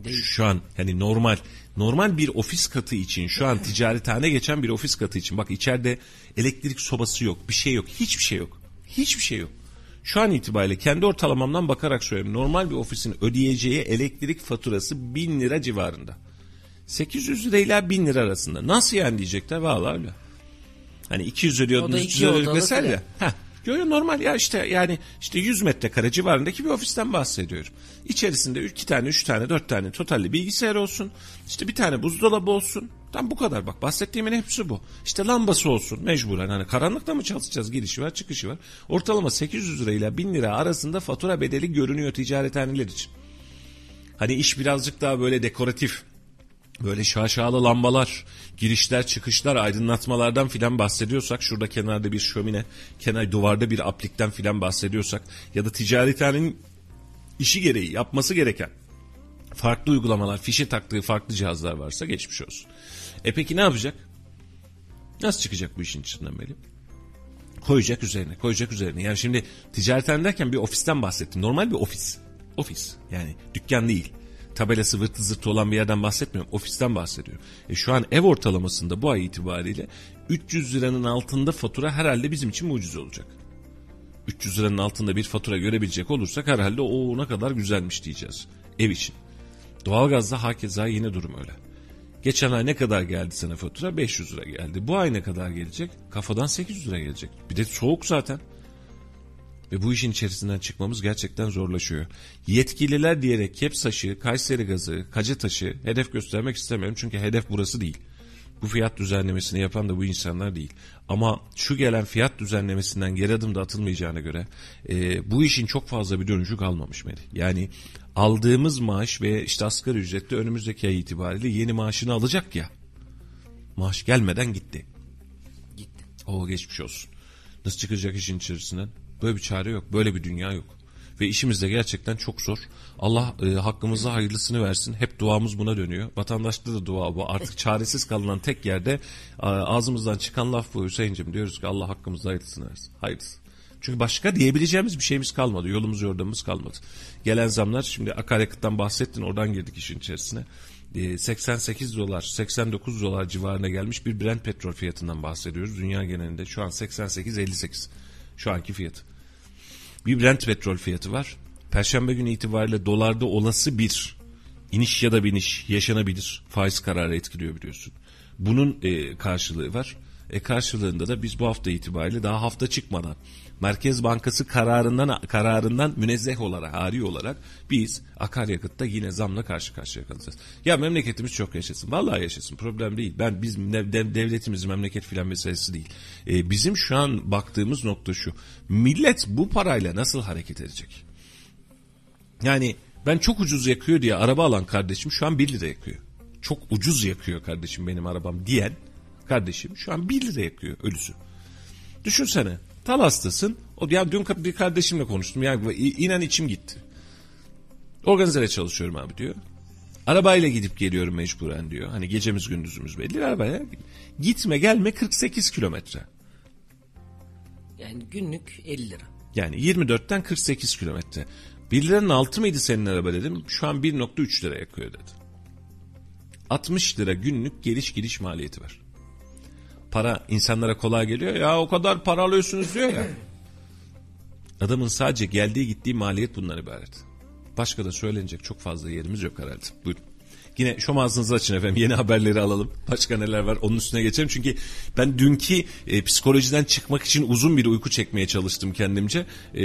Değil. Şu an yani normal normal bir ofis katı için şu an ticarethane geçen bir ofis katı için bak içeride elektrik sobası yok bir şey yok hiçbir şey yok hiçbir şey yok şu an itibariyle kendi ortalamamdan bakarak söylüyorum. Normal bir ofisin ödeyeceği elektrik faturası 1000 lira civarında. 800 lirayla 1000 lira arasında. Nasıl yani diyecekler? Vallahi öyle. Hani 200 ödüyordunuz 300 ödüyorduk vesaire ya. Heh. Yo, normal ya işte yani işte 100 metrekare civarındaki bir ofisten bahsediyorum. İçerisinde iki tane, üç tane, dört tane totalli bilgisayar olsun. İşte bir tane buzdolabı olsun. Tam bu kadar bak bahsettiğimin hepsi bu. İşte lambası olsun mecburen hani karanlıkta mı çalışacağız girişi var çıkışı var. Ortalama 800 lira ile 1000 lira arasında fatura bedeli görünüyor ticarethaneler için. Hani iş birazcık daha böyle dekoratif böyle şaşalı lambalar, girişler, çıkışlar, aydınlatmalardan filan bahsediyorsak, şurada kenarda bir şömine, kenar duvarda bir aplikten filan bahsediyorsak ya da ticarethanenin işi gereği yapması gereken farklı uygulamalar, fişe taktığı farklı cihazlar varsa geçmiş olsun. E peki ne yapacak? Nasıl çıkacak bu işin içinden Melih? Koyacak üzerine, koyacak üzerine. Yani şimdi ticaretten derken bir ofisten bahsettim. Normal bir ofis. Ofis. Yani dükkan değil. Tabelası vırtı zırtı olan bir yerden bahsetmiyorum. Ofisten bahsediyorum. E şu an ev ortalamasında bu ay itibariyle 300 liranın altında fatura herhalde bizim için mucize olacak. 300 liranın altında bir fatura görebilecek olursak herhalde o ne kadar güzelmiş diyeceğiz. Ev için. Doğalgazda hakeza yine durum öyle. Geçen ay ne kadar geldi sana fatura? 500 lira geldi. Bu ay ne kadar gelecek? Kafadan 800 lira gelecek. Bir de soğuk zaten. Ve bu işin içerisinden çıkmamız gerçekten zorlaşıyor. Yetkililer diyerek Kepsaş'ı, Kayseri Gazı, Kacetaş'ı hedef göstermek istemiyorum. Çünkü hedef burası değil. Bu fiyat düzenlemesini yapan da bu insanlar değil. Ama şu gelen fiyat düzenlemesinden geri adım da atılmayacağına göre e, bu işin çok fazla bir dönüşü kalmamış Melih. Yani aldığımız maaş ve işte asgari ücretli önümüzdeki ay itibariyle yeni maaşını alacak ya. Maaş gelmeden gitti. Gitti. O geçmiş olsun. Nasıl çıkacak işin içerisinden? Böyle bir çare yok. Böyle bir dünya yok. Ve işimiz de gerçekten çok zor. Allah e, hakkımızda hayırlısını versin. Hep duamız buna dönüyor. Vatandaşta da dua bu. Artık çaresiz kalınan tek yerde ağzımızdan çıkan laf bu Hüseyin'cim. Diyoruz ki Allah hakkımızda hayırlısını versin. Hayırlısı. Çünkü başka diyebileceğimiz bir şeyimiz kalmadı. Yolumuz yordamımız kalmadı. Gelen zamlar şimdi akaryakıttan bahsettin oradan girdik işin içerisine. 88 e, dolar 89 dolar civarına gelmiş bir Brent petrol fiyatından bahsediyoruz. Dünya genelinde şu an 88-58 şu anki fiyatı. Bir Brent petrol fiyatı var. Perşembe günü itibariyle dolarda olası bir iniş ya da biniş yaşanabilir. Faiz kararı etkiliyor biliyorsun. Bunun e, karşılığı var. E karşılığında da biz bu hafta itibariyle daha hafta çıkmadan Merkez Bankası kararından kararından münezzeh olarak, ari olarak biz akaryakıtta yine zamla karşı karşıya kalacağız. Ya memleketimiz çok yaşasın. Vallahi yaşasın. Problem değil. Ben biz dev, devletimiz memleket filan meselesi değil. E, bizim şu an baktığımız nokta şu. Millet bu parayla nasıl hareket edecek? Yani ben çok ucuz yakıyor diye araba alan kardeşim şu an 1 lira yakıyor. Çok ucuz yakıyor kardeşim benim arabam diyen kardeşim şu an 1 lira yakıyor ölüsü. Düşünsene tal hastasın. O, ya dün bir kardeşimle konuştum. Yani inan içim gitti. Organizere çalışıyorum abi diyor. Arabayla gidip geliyorum mecburen diyor. Hani gecemiz gündüzümüz belli arabaya. Gitme gelme 48 kilometre. Yani günlük 50 lira. Yani 24'ten 48 kilometre. 1 liranın altı mıydı senin araba dedim. Şu an 1.3 lira yakıyor dedi. 60 lira günlük geliş gidiş maliyeti var. Para insanlara kolay geliyor. Ya o kadar para alıyorsunuz diyor ya. Adamın sadece geldiği gittiği maliyet bundan ibaret. Başka da söylenecek çok fazla yerimiz yok herhalde. Buyurun. Yine şom ağzınızı açın efendim. Yeni haberleri alalım. Başka neler var onun üstüne geçelim. Çünkü ben dünkü e, psikolojiden çıkmak için uzun bir uyku çekmeye çalıştım kendimce. E,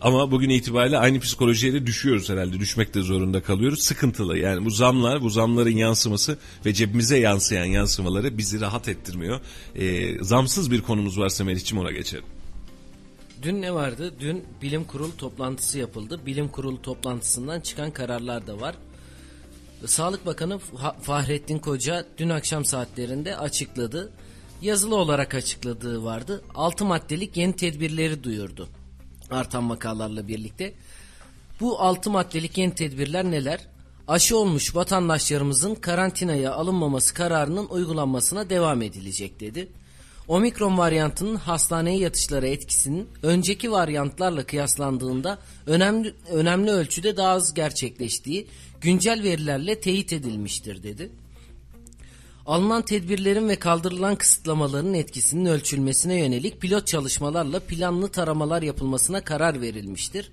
ama bugün itibariyle aynı psikolojiye de düşüyoruz herhalde. Düşmek de zorunda kalıyoruz. Sıkıntılı. Yani bu zamlar, bu zamların yansıması ve cebimize yansıyan yansımaları bizi rahat ettirmiyor. E, zamsız bir konumuz varsa Melih'ciğim ona geçelim. Dün ne vardı? Dün bilim kurulu toplantısı yapıldı. Bilim kurulu toplantısından çıkan kararlar da var. Sağlık Bakanı Fahrettin Koca dün akşam saatlerinde açıkladı. Yazılı olarak açıkladığı vardı. 6 maddelik yeni tedbirleri duyurdu. Artan vakalarla birlikte. Bu 6 maddelik yeni tedbirler neler? Aşı olmuş vatandaşlarımızın karantinaya alınmaması kararının uygulanmasına devam edilecek dedi. Omikron varyantının hastaneye yatışlara etkisinin önceki varyantlarla kıyaslandığında önemli önemli ölçüde daha az gerçekleştiği güncel verilerle teyit edilmiştir dedi. Alınan tedbirlerin ve kaldırılan kısıtlamaların etkisinin ölçülmesine yönelik pilot çalışmalarla planlı taramalar yapılmasına karar verilmiştir.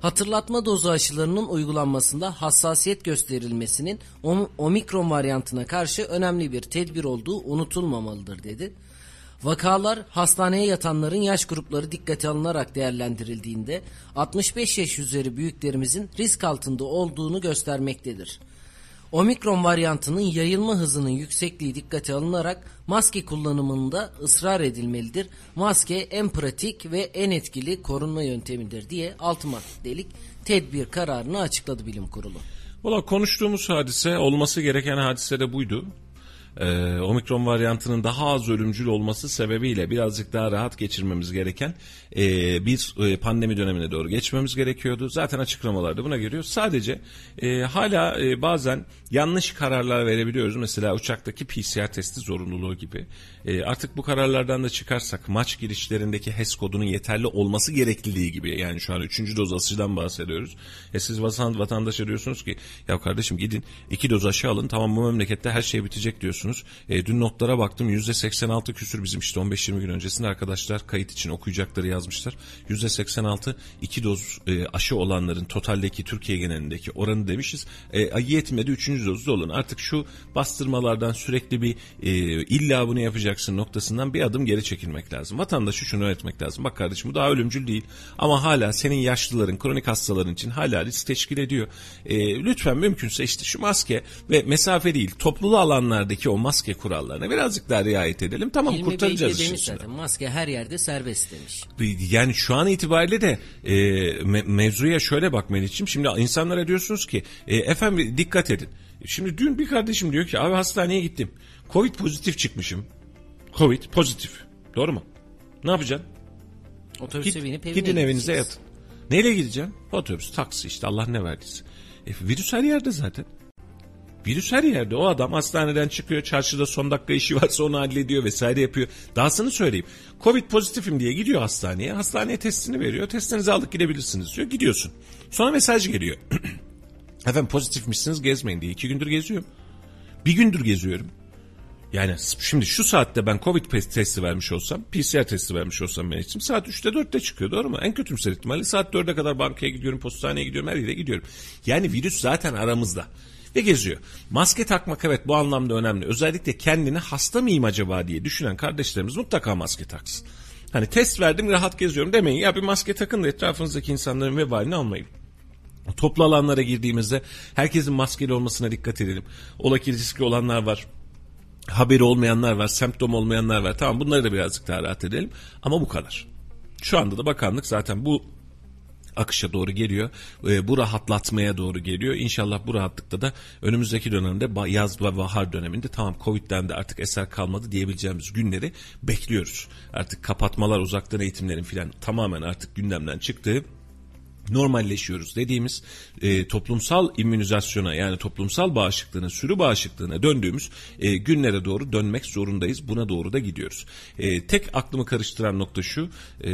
Hatırlatma dozu aşılarının uygulanmasında hassasiyet gösterilmesinin omikron varyantına karşı önemli bir tedbir olduğu unutulmamalıdır dedi. Vakalar hastaneye yatanların yaş grupları dikkate alınarak değerlendirildiğinde 65 yaş üzeri büyüklerimizin risk altında olduğunu göstermektedir. Omikron varyantının yayılma hızının yüksekliği dikkate alınarak maske kullanımında ısrar edilmelidir. Maske en pratik ve en etkili korunma yöntemidir diye 6 maddelik tedbir kararını açıkladı bilim kurulu. Valla konuştuğumuz hadise olması gereken hadise de buydu e, omikron varyantının daha az ölümcül olması sebebiyle birazcık daha rahat geçirmemiz gereken e, bir e, pandemi dönemine doğru geçmemiz gerekiyordu. Zaten açıklamalarda buna geliyor. Sadece e, hala e, bazen yanlış kararlar verebiliyoruz. Mesela uçaktaki PCR testi zorunluluğu gibi. E, artık bu kararlardan da çıkarsak maç girişlerindeki HES kodunun yeterli olması gerekliliği gibi. Yani şu an 3. doz aşıdan bahsediyoruz. E siz vatan, vatandaşa diyorsunuz ki ya kardeşim gidin 2 doz aşı alın tamam bu memlekette her şey bitecek diyorsunuz. E, dün notlara baktım %86 küsür bizim işte 15-20 gün öncesinde arkadaşlar kayıt için okuyacakları yazmışlar. %86 2 doz e, aşı olanların totaldeki Türkiye genelindeki oranı demişiz. E, yetmedi 3. dozda olun. Artık şu bastırmalardan sürekli bir e, illa bunu yapacaksın noktasından bir adım geri çekilmek lazım. Vatandaşı şunu öğretmek lazım. Bak kardeşim bu daha ölümcül değil ama hala senin yaşlıların, kronik hastaların için hala risk teşkil ediyor. E, lütfen mümkünse işte şu maske ve mesafe değil toplulu alanlardaki o maske kurallarına birazcık daha riayet edelim. Tamam Hilmi kurtaracağız demiş zaten maske her yerde serbest demiş. Yani şu an itibariyle de e, me- mevzuya şöyle bak Melih'ciğim. Şimdi insanlara diyorsunuz ki e, efendim dikkat edin. Şimdi dün bir kardeşim diyor ki abi hastaneye gittim. Covid pozitif çıkmışım. Covid pozitif. Doğru mu? Ne yapacaksın? Otobüse Git, binip evine gidin evinize yatın. Neyle gideceksin? Otobüs, taksi işte Allah ne verdiyse. E, virüs her yerde zaten. Virüs her yerde. O adam hastaneden çıkıyor, çarşıda son dakika işi varsa onu hallediyor vesaire yapıyor. Dahasını söyleyeyim. Covid pozitifim diye gidiyor hastaneye. Hastaneye testini veriyor. Testinizi aldık gidebilirsiniz diyor. Gidiyorsun. Sonra mesaj geliyor. Efendim pozitifmişsiniz gezmeyin diye. iki gündür geziyorum. Bir gündür geziyorum. Yani şimdi şu saatte ben Covid testi vermiş olsam, PCR testi vermiş olsam ben için saat 3'te 4'te çıkıyor doğru mu? En kötümser ihtimalle saat 4'e kadar bankaya gidiyorum, postaneye gidiyorum, her yere gidiyorum. Yani virüs zaten aramızda. ve geziyor. Maske takmak evet bu anlamda önemli. Özellikle kendini hasta mıyım acaba diye düşünen kardeşlerimiz mutlaka maske taksın. Hani test verdim rahat geziyorum demeyin ya bir maske takın da etrafınızdaki insanların vebalini almayın. Toplu alanlara girdiğimizde herkesin maskeli olmasına dikkat edelim. Ola ki riskli olanlar var. Haberi olmayanlar var, semptom olmayanlar var. Tamam bunları da birazcık daha rahat edelim. Ama bu kadar. Şu anda da bakanlık zaten bu akışa doğru geliyor. E, bu rahatlatmaya doğru geliyor. İnşallah bu rahatlıkta da önümüzdeki dönemde yaz ve bahar döneminde tamam Covid'den de artık eser kalmadı diyebileceğimiz günleri bekliyoruz. Artık kapatmalar, uzaktan eğitimlerin filan tamamen artık gündemden çıktığı normalleşiyoruz dediğimiz e, toplumsal immünizasyona yani toplumsal bağışıklığına, sürü bağışıklığına döndüğümüz e, günlere doğru dönmek zorundayız. Buna doğru da gidiyoruz. E, tek aklımı karıştıran nokta şu, e,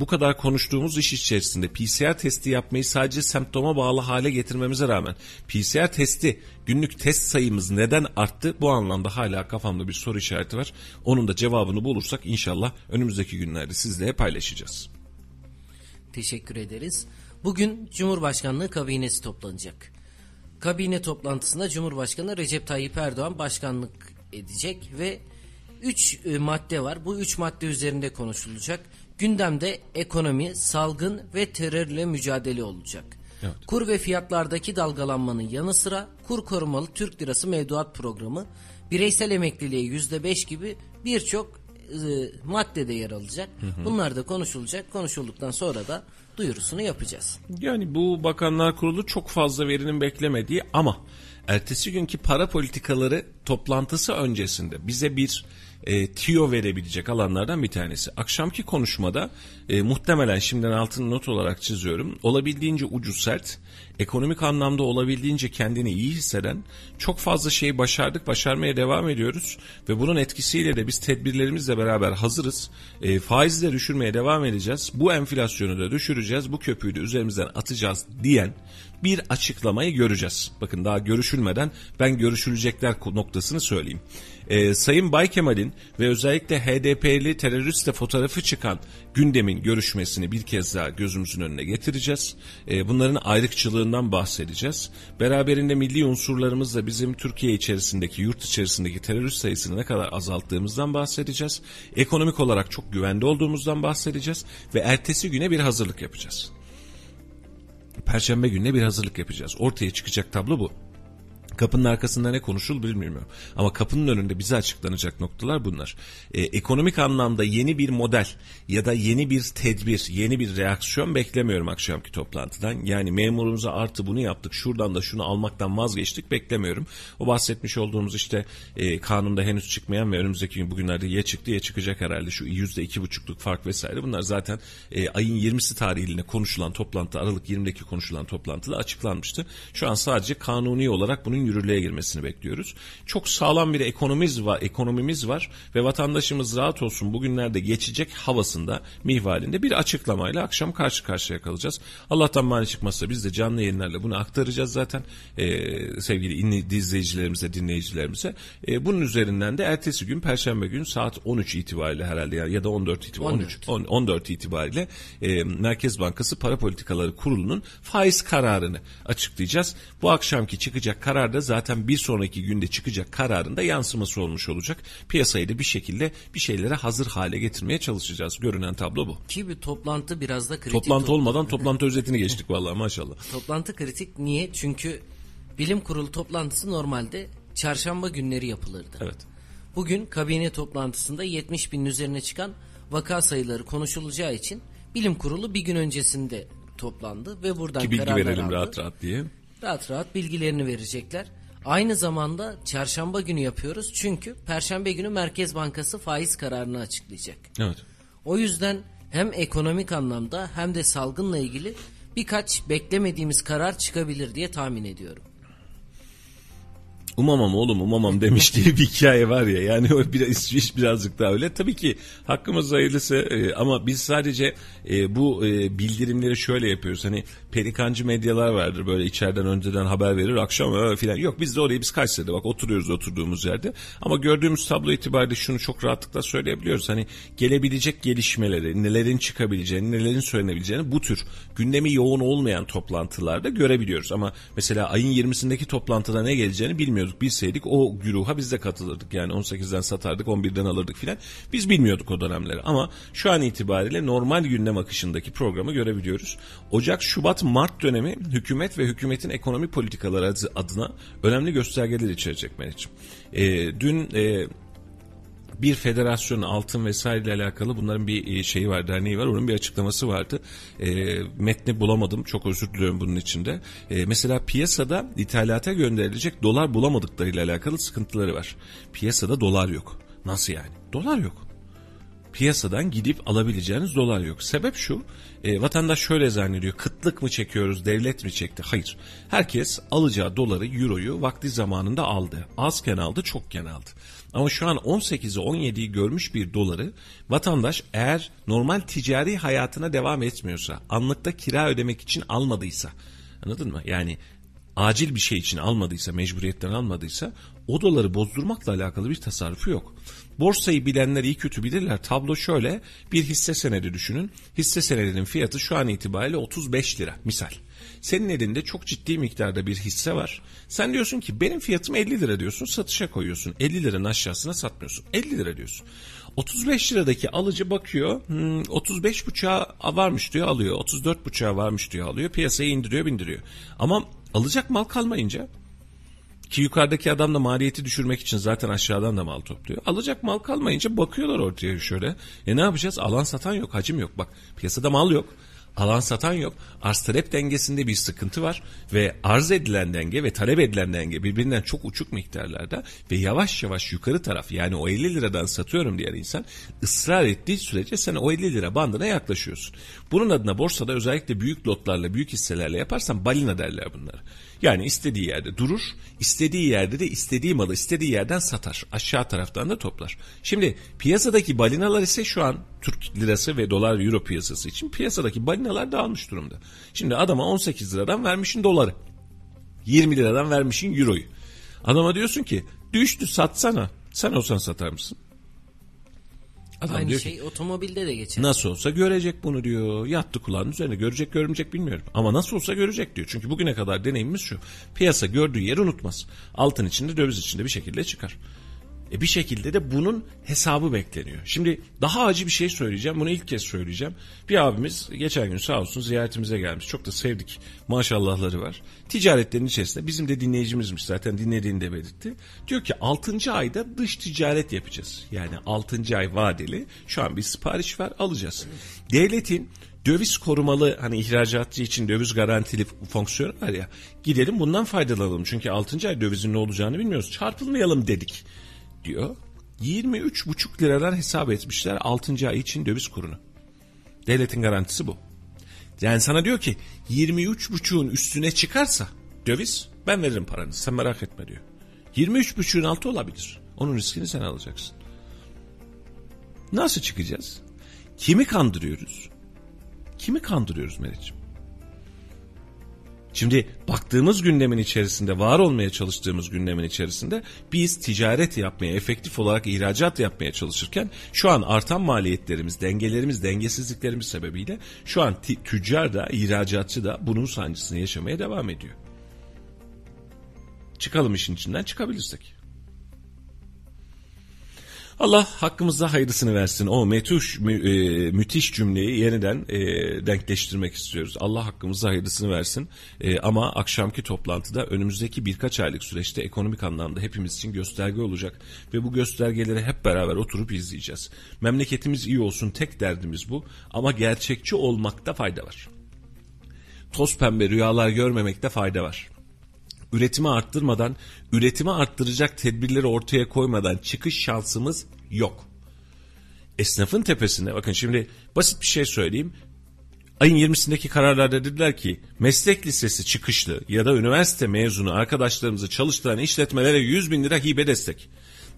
bu kadar konuştuğumuz iş içerisinde PCR testi yapmayı sadece semptoma bağlı hale getirmemize rağmen PCR testi günlük test sayımız neden arttı? Bu anlamda hala kafamda bir soru işareti var. Onun da cevabını bulursak inşallah önümüzdeki günlerde sizle paylaşacağız. Teşekkür ederiz. Bugün Cumhurbaşkanlığı kabinesi toplanacak. Kabine toplantısında Cumhurbaşkanı Recep Tayyip Erdoğan başkanlık edecek ve 3 madde var. Bu 3 madde üzerinde konuşulacak. Gündemde ekonomi, salgın ve terörle mücadele olacak. Evet. Kur ve fiyatlardaki dalgalanmanın yanı sıra kur korumalı Türk Lirası mevduat programı, bireysel emekliliğe %5 gibi birçok e, maddede yer alacak. Bunlar da konuşulacak. Konuşulduktan sonra da duyurusunu yapacağız. Yani bu bakanlar kurulu çok fazla verinin beklemediği ama ertesi günkü para politikaları toplantısı öncesinde bize bir e, tiyo verebilecek alanlardan bir tanesi. Akşamki konuşmada e, muhtemelen şimdiden altını not olarak çiziyorum. Olabildiğince ucu sert, ekonomik anlamda olabildiğince kendini iyi hisseden çok fazla şeyi başardık, başarmaya devam ediyoruz ve bunun etkisiyle de biz tedbirlerimizle beraber hazırız. E, faizi de düşürmeye devam edeceğiz. Bu enflasyonu da düşüreceğiz. Bu köpüğü de üzerimizden atacağız diyen bir açıklamayı göreceğiz. Bakın daha görüşülmeden ben görüşülecekler noktasını söyleyeyim. Ee, Sayın Bay Kemal'in ve özellikle HDP'li teröristle fotoğrafı çıkan gündemin görüşmesini bir kez daha gözümüzün önüne getireceğiz. Ee, bunların ayrıkçılığından bahsedeceğiz. Beraberinde milli unsurlarımızla bizim Türkiye içerisindeki, yurt içerisindeki terörist sayısını ne kadar azalttığımızdan bahsedeceğiz. Ekonomik olarak çok güvende olduğumuzdan bahsedeceğiz ve ertesi güne bir hazırlık yapacağız. Perşembe gününe bir hazırlık yapacağız. Ortaya çıkacak tablo bu. Kapının arkasında ne konuşul bilmiyorum. Ama kapının önünde bize açıklanacak noktalar bunlar. Ee, ekonomik anlamda yeni bir model ya da yeni bir tedbir, yeni bir reaksiyon beklemiyorum akşamki toplantıdan. Yani memurumuza artı bunu yaptık, şuradan da şunu almaktan vazgeçtik beklemiyorum. O bahsetmiş olduğumuz işte e, kanunda henüz çıkmayan ve önümüzdeki gün bugünlerde ya çıktı ya çıkacak herhalde şu yüzde iki buçukluk fark vesaire. Bunlar zaten e, ayın 20'si tarihinde konuşulan toplantı, Aralık 20'deki konuşulan toplantıda açıklanmıştı. Şu an sadece kanuni olarak bunun yürürlüğe girmesini bekliyoruz. Çok sağlam bir ekonomimiz var, ekonomimiz var ve vatandaşımız rahat olsun bugünlerde geçecek havasında, mihvalinde bir açıklamayla akşam karşı karşıya kalacağız. Allah'tan mani çıkmazsa biz de canlı yayınlarla bunu aktaracağız zaten ee, sevgili inli, izleyicilerimize, dinleyicilerimize. Ee, bunun üzerinden de ertesi gün Perşembe gün saat 13 itibariyle herhalde ya, da 14 itibariyle 13, 10, 14 itibariyle e, Merkez Bankası Para Politikaları Kurulu'nun faiz kararını açıklayacağız. Bu akşamki çıkacak karar da zaten bir sonraki günde çıkacak kararında yansıması olmuş olacak. Piyasayı da bir şekilde bir şeylere hazır hale getirmeye çalışacağız. Görünen tablo bu. Ki bir toplantı biraz da kritik. Toplantı to- olmadan toplantı özetini geçtik vallahi maşallah. Toplantı kritik niye? Çünkü bilim kurulu toplantısı normalde çarşamba günleri yapılırdı. Evet. Bugün kabine toplantısında 70 binin üzerine çıkan vaka sayıları konuşulacağı için bilim kurulu bir gün öncesinde toplandı ve buradan Ki bilgi kararlar verelim aldı. rahat rahat diye. Rahat rahat bilgilerini verecekler. Aynı zamanda çarşamba günü yapıyoruz çünkü perşembe günü Merkez Bankası faiz kararını açıklayacak. Evet. O yüzden hem ekonomik anlamda hem de salgınla ilgili birkaç beklemediğimiz karar çıkabilir diye tahmin ediyorum. Umamam oğlum umamam demiş diye bir hikaye var ya yani o biraz iş birazcık daha öyle. Tabii ki hakkımız hayırlısı e, ama biz sadece e, bu e, bildirimleri şöyle yapıyoruz. Hani pelikancı medyalar vardır böyle içeriden önceden haber verir akşam filan. Yok biz de orayı biz Kayseri'de bak oturuyoruz oturduğumuz yerde. Ama gördüğümüz tablo itibariyle şunu çok rahatlıkla söyleyebiliyoruz. Hani gelebilecek gelişmeleri, nelerin çıkabileceğini, nelerin söylenebileceğini bu tür gündemi yoğun olmayan toplantılarda görebiliyoruz. Ama mesela ayın 20'sindeki toplantıda ne geleceğini bilmiyorduk. Bilseydik o güruha biz de katılırdık. Yani 18'den satardık, 11'den alırdık filan. Biz bilmiyorduk o dönemleri. Ama şu an itibariyle normal gündem akışındaki programı görebiliyoruz. Ocak, Şubat, Mart dönemi hükümet ve hükümetin ekonomi politikaları adına önemli göstergeler içerecek Mehmetciğim. E, dün e, bir federasyon altın vesaire ile alakalı bunların bir e, şeyi var derneği var. Onun bir açıklaması vardı. E, metni bulamadım. Çok özür diliyorum bunun içinde. E, mesela piyasada ithalata gönderilecek dolar bulamadıklarıyla alakalı sıkıntıları var. Piyasada dolar yok. Nasıl yani? Dolar yok piyasadan gidip alabileceğiniz dolar yok. Sebep şu, e, vatandaş şöyle zannediyor, kıtlık mı çekiyoruz, devlet mi çekti? Hayır. Herkes alacağı doları, euroyu vakti zamanında aldı. Azken aldı, çokken aldı. Ama şu an 18'i 17'yi görmüş bir doları vatandaş eğer normal ticari hayatına devam etmiyorsa, anlıkta kira ödemek için almadıysa, anladın mı? Yani acil bir şey için almadıysa, mecburiyetten almadıysa o doları bozdurmakla alakalı bir tasarrufu yok. Borsayı bilenler iyi kötü bilirler. Tablo şöyle bir hisse senedi düşünün. Hisse senedinin fiyatı şu an itibariyle 35 lira misal. Senin elinde çok ciddi miktarda bir hisse var. Sen diyorsun ki benim fiyatım 50 lira diyorsun satışa koyuyorsun. 50 liranın aşağısına satmıyorsun. 50 lira diyorsun. 35 liradaki alıcı bakıyor hmm, 35 buçuğa varmış diyor alıyor. 34 buçuğa varmış diyor alıyor. Piyasaya indiriyor bindiriyor. Ama alacak mal kalmayınca ki yukarıdaki adam da maliyeti düşürmek için zaten aşağıdan da mal topluyor. Alacak mal kalmayınca bakıyorlar ortaya şöyle. E ne yapacağız? Alan satan yok, hacim yok. Bak piyasada mal yok. Alan satan yok. Arz talep dengesinde bir sıkıntı var ve arz edilen denge ve talep edilen denge birbirinden çok uçuk miktarlarda ve yavaş yavaş yukarı taraf yani o 50 liradan satıyorum diyen insan ısrar ettiği sürece sen o 50 lira bandına yaklaşıyorsun. Bunun adına borsada özellikle büyük lotlarla büyük hisselerle yaparsan balina derler bunları. Yani istediği yerde durur, istediği yerde de istediği malı istediği yerden satar. Aşağı taraftan da toplar. Şimdi piyasadaki balinalar ise şu an Türk lirası ve dolar euro piyasası için piyasadaki balinalar dağılmış durumda. Şimdi adama 18 liradan vermişin doları. 20 liradan vermişin euroyu. Adama diyorsun ki düştü satsana. Sen olsan satar mısın? Adam Aynı şey ki, otomobilde de geçer. Nasıl olsa görecek bunu diyor. Yattı kulağının üzerine. Görecek görmeyecek bilmiyorum. Ama nasıl olsa görecek diyor. Çünkü bugüne kadar deneyimimiz şu. Piyasa gördüğü yeri unutmaz. Altın içinde döviz içinde bir şekilde çıkar. E bir şekilde de bunun hesabı bekleniyor. Şimdi daha acı bir şey söyleyeceğim. Bunu ilk kez söyleyeceğim. Bir abimiz geçen gün sağ olsun ziyaretimize gelmiş. Çok da sevdik. Maşallahları var. Ticaretlerin içerisinde bizim de dinleyicimizmiş zaten dinlediğini de belirtti. Diyor ki 6. ayda dış ticaret yapacağız. Yani 6. ay vadeli şu an bir sipariş var alacağız. Devletin döviz korumalı hani ihracatçı için döviz garantili fonksiyonu var ya gidelim bundan faydalanalım. Çünkü 6. ay dövizin ne olacağını bilmiyoruz. Çarpılmayalım dedik diyor. 23,5 liradan hesap etmişler 6. ay için döviz kurunu. Devletin garantisi bu. Yani sana diyor ki 23,5'un üstüne çıkarsa döviz ben veririm paranı sen merak etme diyor. 23,5'un altı olabilir. Onun riskini sen alacaksın. Nasıl çıkacağız? Kimi kandırıyoruz? Kimi kandırıyoruz Meriç'im? Şimdi baktığımız gündemin içerisinde, var olmaya çalıştığımız gündemin içerisinde biz ticaret yapmaya, efektif olarak ihracat yapmaya çalışırken şu an artan maliyetlerimiz, dengelerimiz, dengesizliklerimiz sebebiyle şu an tüccar da, ihracatçı da bunun sancısını yaşamaya devam ediyor. Çıkalım işin içinden çıkabilirsek. Allah hakkımızda hayırlısını versin. O metuş, mü, e, müthiş cümleyi yeniden e, denkleştirmek istiyoruz. Allah hakkımızda hayırlısını versin. E, ama akşamki toplantıda önümüzdeki birkaç aylık süreçte ekonomik anlamda hepimiz için gösterge olacak. Ve bu göstergeleri hep beraber oturup izleyeceğiz. Memleketimiz iyi olsun tek derdimiz bu. Ama gerçekçi olmakta fayda var. Toz pembe rüyalar görmemekte fayda var üretimi arttırmadan, üretimi arttıracak tedbirleri ortaya koymadan çıkış şansımız yok. Esnafın tepesinde bakın şimdi basit bir şey söyleyeyim. Ayın 20'sindeki kararlarda dediler ki meslek lisesi çıkışlı ya da üniversite mezunu arkadaşlarımızı çalıştıran işletmelere 100 bin lira hibe destek.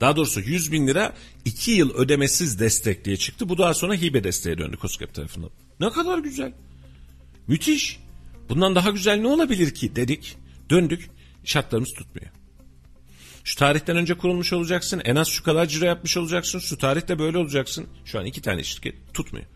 Daha doğrusu 100 bin lira 2 yıl ödemesiz destek diye çıktı. Bu daha sonra hibe desteğe döndü KOSGEB tarafından. Ne kadar güzel. Müthiş. Bundan daha güzel ne olabilir ki dedik. Döndük. Şartlarımız tutmuyor. Şu tarihten önce kurulmuş olacaksın. En az şu kadar ciro yapmış olacaksın. Şu tarihte böyle olacaksın. Şu an iki tane şirket tutmuyor.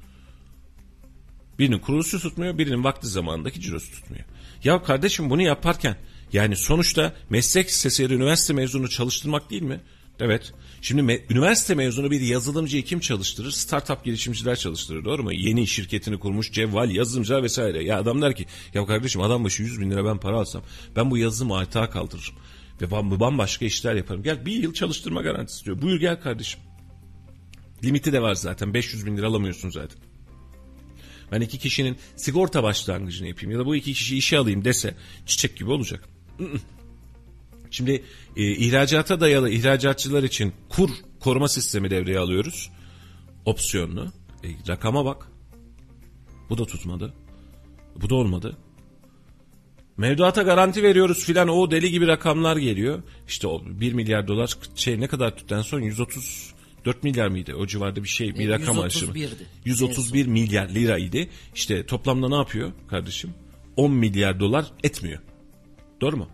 Birinin kuruluşu tutmuyor, birinin vakti zamanındaki cirosu tutmuyor. Ya kardeşim bunu yaparken yani sonuçta meslek lisesi üniversite mezunu çalıştırmak değil mi? Evet. Şimdi me- üniversite mezunu bir yazılımcıyı kim çalıştırır? Startup girişimciler çalıştırır doğru mu? Yeni şirketini kurmuş cevval yazılımcılar vesaire. Ya adam der ki ya kardeşim adam başı 100 bin lira ben para alsam ben bu yazılımı aytağa kaldırırım. Ve bambaşka işler yaparım. Gel bir yıl çalıştırma garantisi diyor. Buyur gel kardeşim. Limiti de var zaten 500 bin lira alamıyorsun zaten. Ben iki kişinin sigorta başlangıcını yapayım ya da bu iki kişi işe alayım dese çiçek gibi olacak. Şimdi e, ihracata dayalı ihracatçılar için kur koruma sistemi devreye alıyoruz. Opsiyonlu. E, rakama bak. Bu da tutmadı. Bu da olmadı. Mevduata garanti veriyoruz filan o deli gibi rakamlar geliyor. İşte o 1 milyar dolar şey ne kadar tuttu son 130 4 milyar mıydı? O civarda bir şey bir E, rakam aşımı. 131'di. 131 milyar liraydı. İşte toplamda ne yapıyor kardeşim? 10 milyar dolar etmiyor. Doğru mu?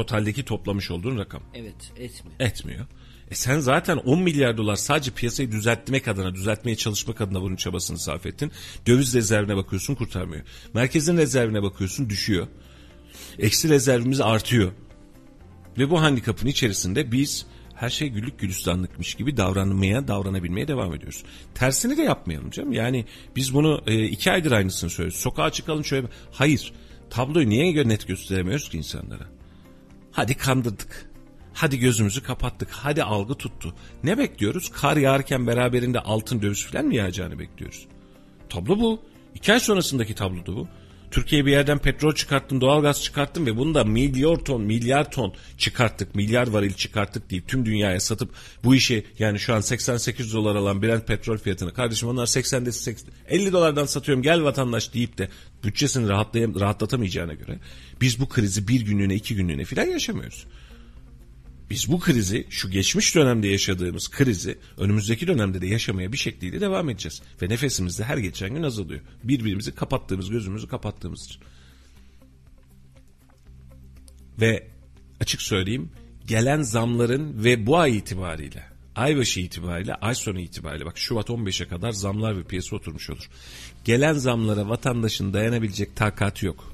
Totaldeki toplamış olduğun rakam. Evet etmiyor. Etmiyor. E sen zaten 10 milyar dolar sadece piyasayı düzeltmek adına, düzeltmeye çalışmak adına bunun çabasını sarf ettin. Döviz rezervine bakıyorsun kurtarmıyor. Merkezin rezervine bakıyorsun düşüyor. Eksi rezervimiz artıyor. Ve bu handikapın içerisinde biz her şey güllük gülistanlıkmış gibi davranmaya, davranabilmeye devam ediyoruz. Tersini de yapmayalım canım. Yani biz bunu e, iki aydır aynısını söylüyoruz. Sokağa çıkalım şöyle. Hayır. Tabloyu niye net gösteremiyoruz ki insanlara? Hadi kandırdık. Hadi gözümüzü kapattık. Hadi algı tuttu. Ne bekliyoruz? Kar yağarken beraberinde altın döviz falan mı yağacağını bekliyoruz. Tablo bu. İki ay sonrasındaki tablo da bu. Türkiye bir yerden petrol çıkarttın, doğalgaz çıkarttın ve bunu da milyar ton, milyar ton çıkarttık, milyar varil çıkarttık deyip tüm dünyaya satıp bu işi yani şu an 88 dolar alan Brent petrol fiyatını kardeşim onlar 80'de 80, 50 dolardan satıyorum gel vatandaş deyip de bütçesini rahatlatamayacağına göre biz bu krizi bir günlüğüne iki günlüğüne falan yaşamıyoruz. Biz bu krizi şu geçmiş dönemde yaşadığımız krizi önümüzdeki dönemde de yaşamaya bir şekliyle devam edeceğiz. Ve nefesimiz de her geçen gün azalıyor. Birbirimizi kapattığımız gözümüzü kapattığımız için. Ve açık söyleyeyim gelen zamların ve bu ay itibariyle aybaşı itibariyle ay sonu itibariyle bak Şubat 15'e kadar zamlar ve piyasa oturmuş olur. Gelen zamlara vatandaşın dayanabilecek takati yok.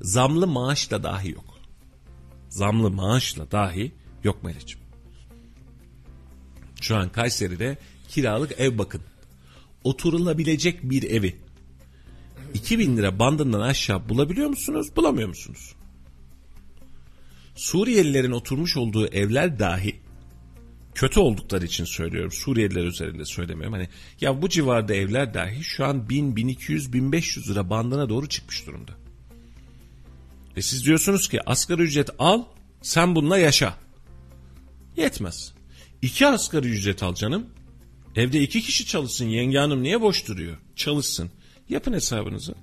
Zamlı maaşla dahi yok. Zamlı maaşla dahi Yok Meriç'im. Şu an Kayseri'de kiralık ev bakın. Oturulabilecek bir evi 2000 lira bandından aşağı bulabiliyor musunuz? Bulamıyor musunuz? Suriyelilerin oturmuş olduğu evler dahi kötü oldukları için söylüyorum. Suriyeliler üzerinde söylemiyorum. Hani ya bu civarda evler dahi şu an 1000, 1200, 1500 lira bandına doğru çıkmış durumda. Ve siz diyorsunuz ki asgari ücret al, sen bununla yaşa. Yetmez. İki asgari ücret al canım. Evde iki kişi çalışsın yenge hanım niye boş duruyor? Çalışsın. Yapın hesabınızı.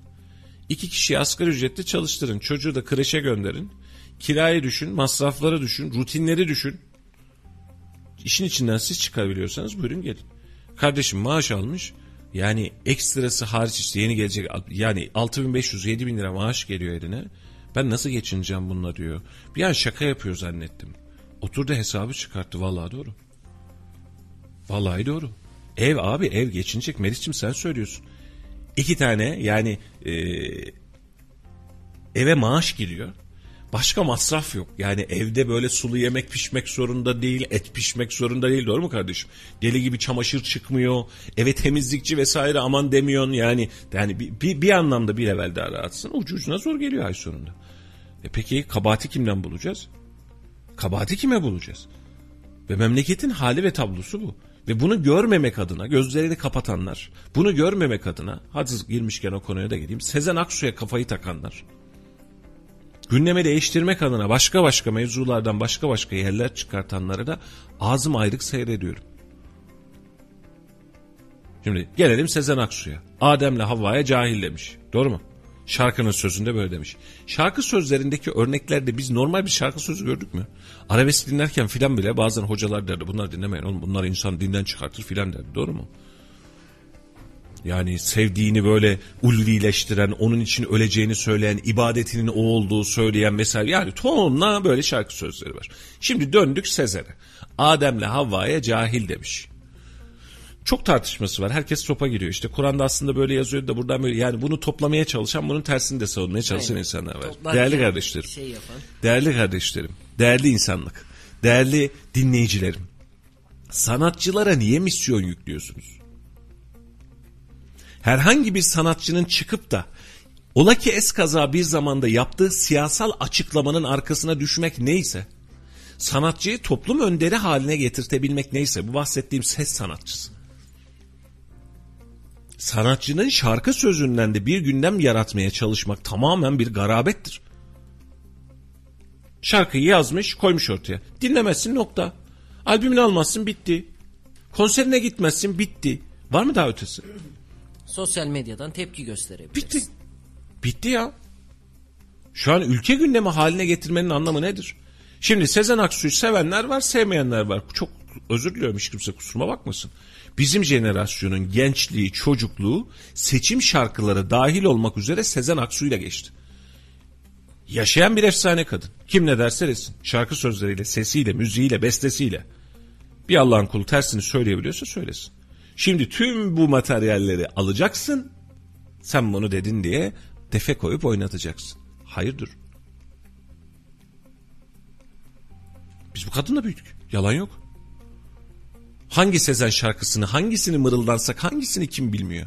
İki kişiyi asgari ücretle çalıştırın. Çocuğu da kreşe gönderin. Kirayı düşün, masrafları düşün, rutinleri düşün. İşin içinden siz çıkabiliyorsanız buyurun gelin. Kardeşim maaş almış. Yani ekstrası hariç işte yeni gelecek yani 6500-7000 lira maaş geliyor eline. Ben nasıl geçineceğim bununla diyor. Bir an şaka yapıyor zannettim. Oturdu hesabı çıkarttı. Vallahi doğru. Vallahi doğru. Ev abi ev geçinecek. Meriç'im sen söylüyorsun. İki tane yani e, eve maaş giriyor. Başka masraf yok. Yani evde böyle sulu yemek pişmek zorunda değil, et pişmek zorunda değil. Doğru mu kardeşim? Deli gibi çamaşır çıkmıyor. Eve temizlikçi vesaire aman demiyorsun. Yani yani bir, bir, bir anlamda bir level daha rahatsın. Ucu ucuna zor geliyor ay sonunda. E peki kabahati kimden bulacağız? Kabahati kime bulacağız? Ve memleketin hali ve tablosu bu. Ve bunu görmemek adına gözlerini kapatanlar, bunu görmemek adına hadi girmişken o konuya da geleyim. Sezen Aksu'ya kafayı takanlar, gündeme değiştirmek adına başka başka mevzulardan başka başka yerler çıkartanlara da ağzım ayrık seyrediyorum. Şimdi gelelim Sezen Aksu'ya. Adem'le Havva'ya cahil demiş. Doğru mu? Şarkının sözünde böyle demiş. Şarkı sözlerindeki örneklerde biz normal bir şarkı sözü gördük mü? Arabesk dinlerken filan bile bazen hocalar derdi bunlar dinlemeyin oğlum bunlar insan dinden çıkartır filan derdi. Doğru mu? Yani sevdiğini böyle ulvileştiren, onun için öleceğini söyleyen, ibadetinin o olduğu söyleyen mesela yani tonla böyle şarkı sözleri var. Şimdi döndük Sezer'e. Adem'le Havva'ya cahil demiş. Çok tartışması var. Herkes topa giriyor. İşte Kur'an'da aslında böyle yazıyor da buradan böyle yani bunu toplamaya çalışan bunun tersini de savunmaya çalışan Aynen. insanlar var. Toplarken Değerli kardeşlerim. Şey yapan. Değerli kardeşlerim, değerli insanlık, değerli dinleyicilerim. Sanatçılara niye misyon yüklüyorsunuz? Herhangi bir sanatçının çıkıp da ola ki eskaza bir zamanda yaptığı siyasal açıklamanın arkasına düşmek neyse, sanatçıyı toplum önderi haline getirtebilmek neyse, bu bahsettiğim ses sanatçısı. Sanatçının şarkı sözünden de bir gündem yaratmaya çalışmak tamamen bir garabettir. Şarkıyı yazmış koymuş ortaya. Dinlemezsin nokta. Albümünü almazsın bitti. Konserine gitmezsin bitti. Var mı daha ötesi? Sosyal medyadan tepki gösterebiliriz. Bitti. Bitti ya. Şu an ülke gündemi haline getirmenin anlamı nedir? Şimdi Sezen Aksu'yu sevenler var, sevmeyenler var. Çok özür diliyorum hiç kimse kusuruma bakmasın. Bizim jenerasyonun gençliği, çocukluğu seçim şarkıları dahil olmak üzere Sezen Aksu'yla geçti. Yaşayan bir efsane kadın. Kim ne derse desin. Şarkı sözleriyle, sesiyle, müziğiyle, bestesiyle. Bir Allah'ın kulu tersini söyleyebiliyorsa söylesin. Şimdi tüm bu materyalleri alacaksın. Sen bunu dedin diye defe koyup oynatacaksın. Hayırdır? Biz bu kadınla büyüdük. Yalan yok. Hangi Sezen şarkısını, hangisini mırıldansak, hangisini kim bilmiyor?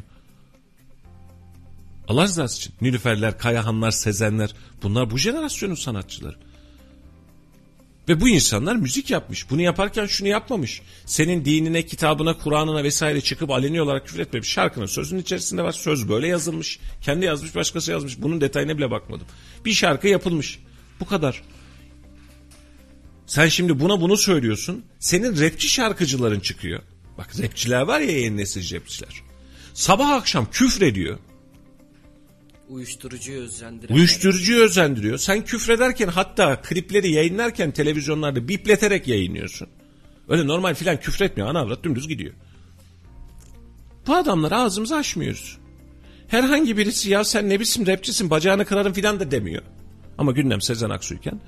Allah rızası için. Nilüferler, Kayahanlar, Sezenler bunlar bu jenerasyonun sanatçıları. Ve bu insanlar müzik yapmış. Bunu yaparken şunu yapmamış. Senin dinine, kitabına, Kur'an'ına vesaire çıkıp aleni olarak küfür etmemiş. Şarkının sözün içerisinde var. Söz böyle yazılmış. Kendi yazmış, başkası yazmış. Bunun detayına bile bakmadım. Bir şarkı yapılmış. Bu kadar. Sen şimdi buna bunu söylüyorsun. Senin rapçi şarkıcıların çıkıyor. Bak rapçiler var ya yeni nesil rapçiler. Sabah akşam küfrediyor. Uyuşturucuyu özendiren. Uyuşturucuyu özendiriyor. Sen küfrederken hatta klipleri yayınlarken televizyonlarda bipleterek yayınlıyorsun. Öyle normal filan küfretmiyor. Ana avrat dümdüz gidiyor. Bu adamları ağzımızı açmıyoruz. Herhangi birisi ya sen ne biçim rapçisin bacağını kırarım filan da demiyor. Ama gündem Sezen Aksu'yken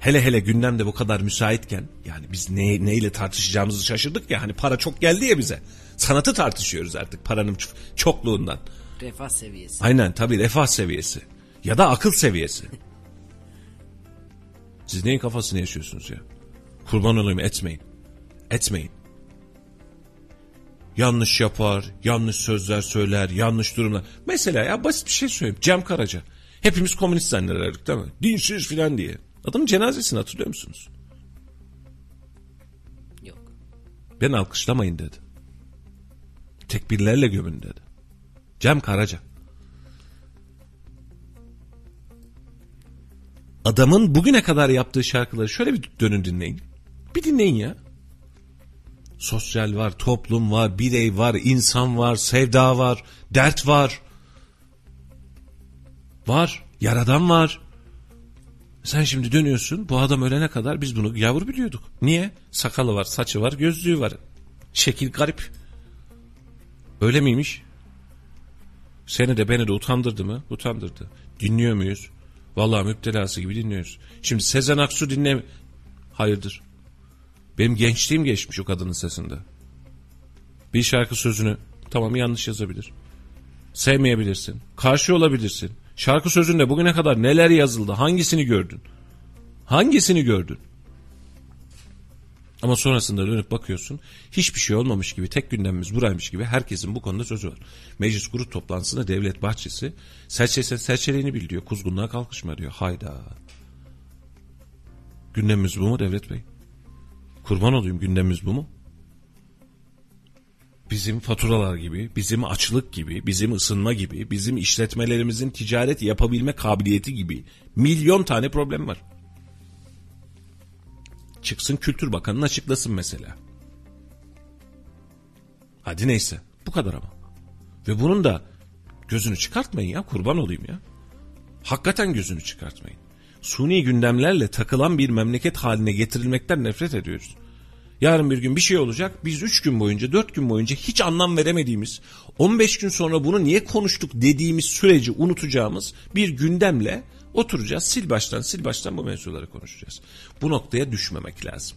hele hele gündemde bu kadar müsaitken yani biz ne, neyle tartışacağımızı şaşırdık ya hani para çok geldi ya bize. Sanatı tartışıyoruz artık paranın çokluğundan. Refah seviyesi. Aynen tabii refah seviyesi. Ya da akıl seviyesi. Siz neyin kafasını yaşıyorsunuz ya? Kurban olayım etmeyin. Etmeyin. Yanlış yapar, yanlış sözler söyler, yanlış durumlar. Mesela ya basit bir şey söyleyeyim. Cem Karaca. Hepimiz komünist zannederdik değil mi? Dinsiz filan diye. Adamın cenazesini hatırlıyor musunuz? Yok. Ben alkışlamayın dedi. Tekbirlerle gömün dedi. Cem Karaca. Adamın bugüne kadar yaptığı şarkıları şöyle bir dönün dinleyin. Bir dinleyin ya. Sosyal var, toplum var, birey var, insan var, sevda var, dert var. Var, yaradan var. Sen şimdi dönüyorsun bu adam ölene kadar biz bunu yavru biliyorduk. Niye? Sakalı var, saçı var, gözlüğü var. Şekil garip. Öyle miymiş? Seni de beni de utandırdı mı? Utandırdı. Dinliyor muyuz? Vallahi müptelası gibi dinliyoruz. Şimdi Sezen Aksu dinle... Hayırdır? Benim gençliğim geçmiş o kadının sesinde. Bir şarkı sözünü tamam yanlış yazabilir. Sevmeyebilirsin. Karşı olabilirsin. Şarkı sözünde bugüne kadar neler yazıldı? Hangisini gördün? Hangisini gördün? Ama sonrasında dönüp bakıyorsun hiçbir şey olmamış gibi tek gündemimiz buraymış gibi herkesin bu konuda sözü var. Meclis grup toplantısında Devlet Bahçesi serçesi serçeliğini bil diyor kuzgunluğa kalkışma diyor. Hayda. Gündemimiz bu mu Devlet Bey? Kurban olayım gündemimiz bu mu? Bizim faturalar gibi, bizim açlık gibi, bizim ısınma gibi, bizim işletmelerimizin ticaret yapabilme kabiliyeti gibi milyon tane problem var. Çıksın Kültür Bakanı'nın açıklasın mesela. Hadi neyse. Bu kadar ama. Ve bunun da gözünü çıkartmayın ya kurban olayım ya. Hakikaten gözünü çıkartmayın. Suni gündemlerle takılan bir memleket haline getirilmekten nefret ediyoruz. Yarın bir gün bir şey olacak. Biz 3 gün boyunca 4 gün boyunca hiç anlam veremediğimiz 15 gün sonra bunu niye konuştuk dediğimiz süreci unutacağımız bir gündemle oturacağız. Sil baştan sil baştan bu mevzuları konuşacağız. Bu noktaya düşmemek lazım.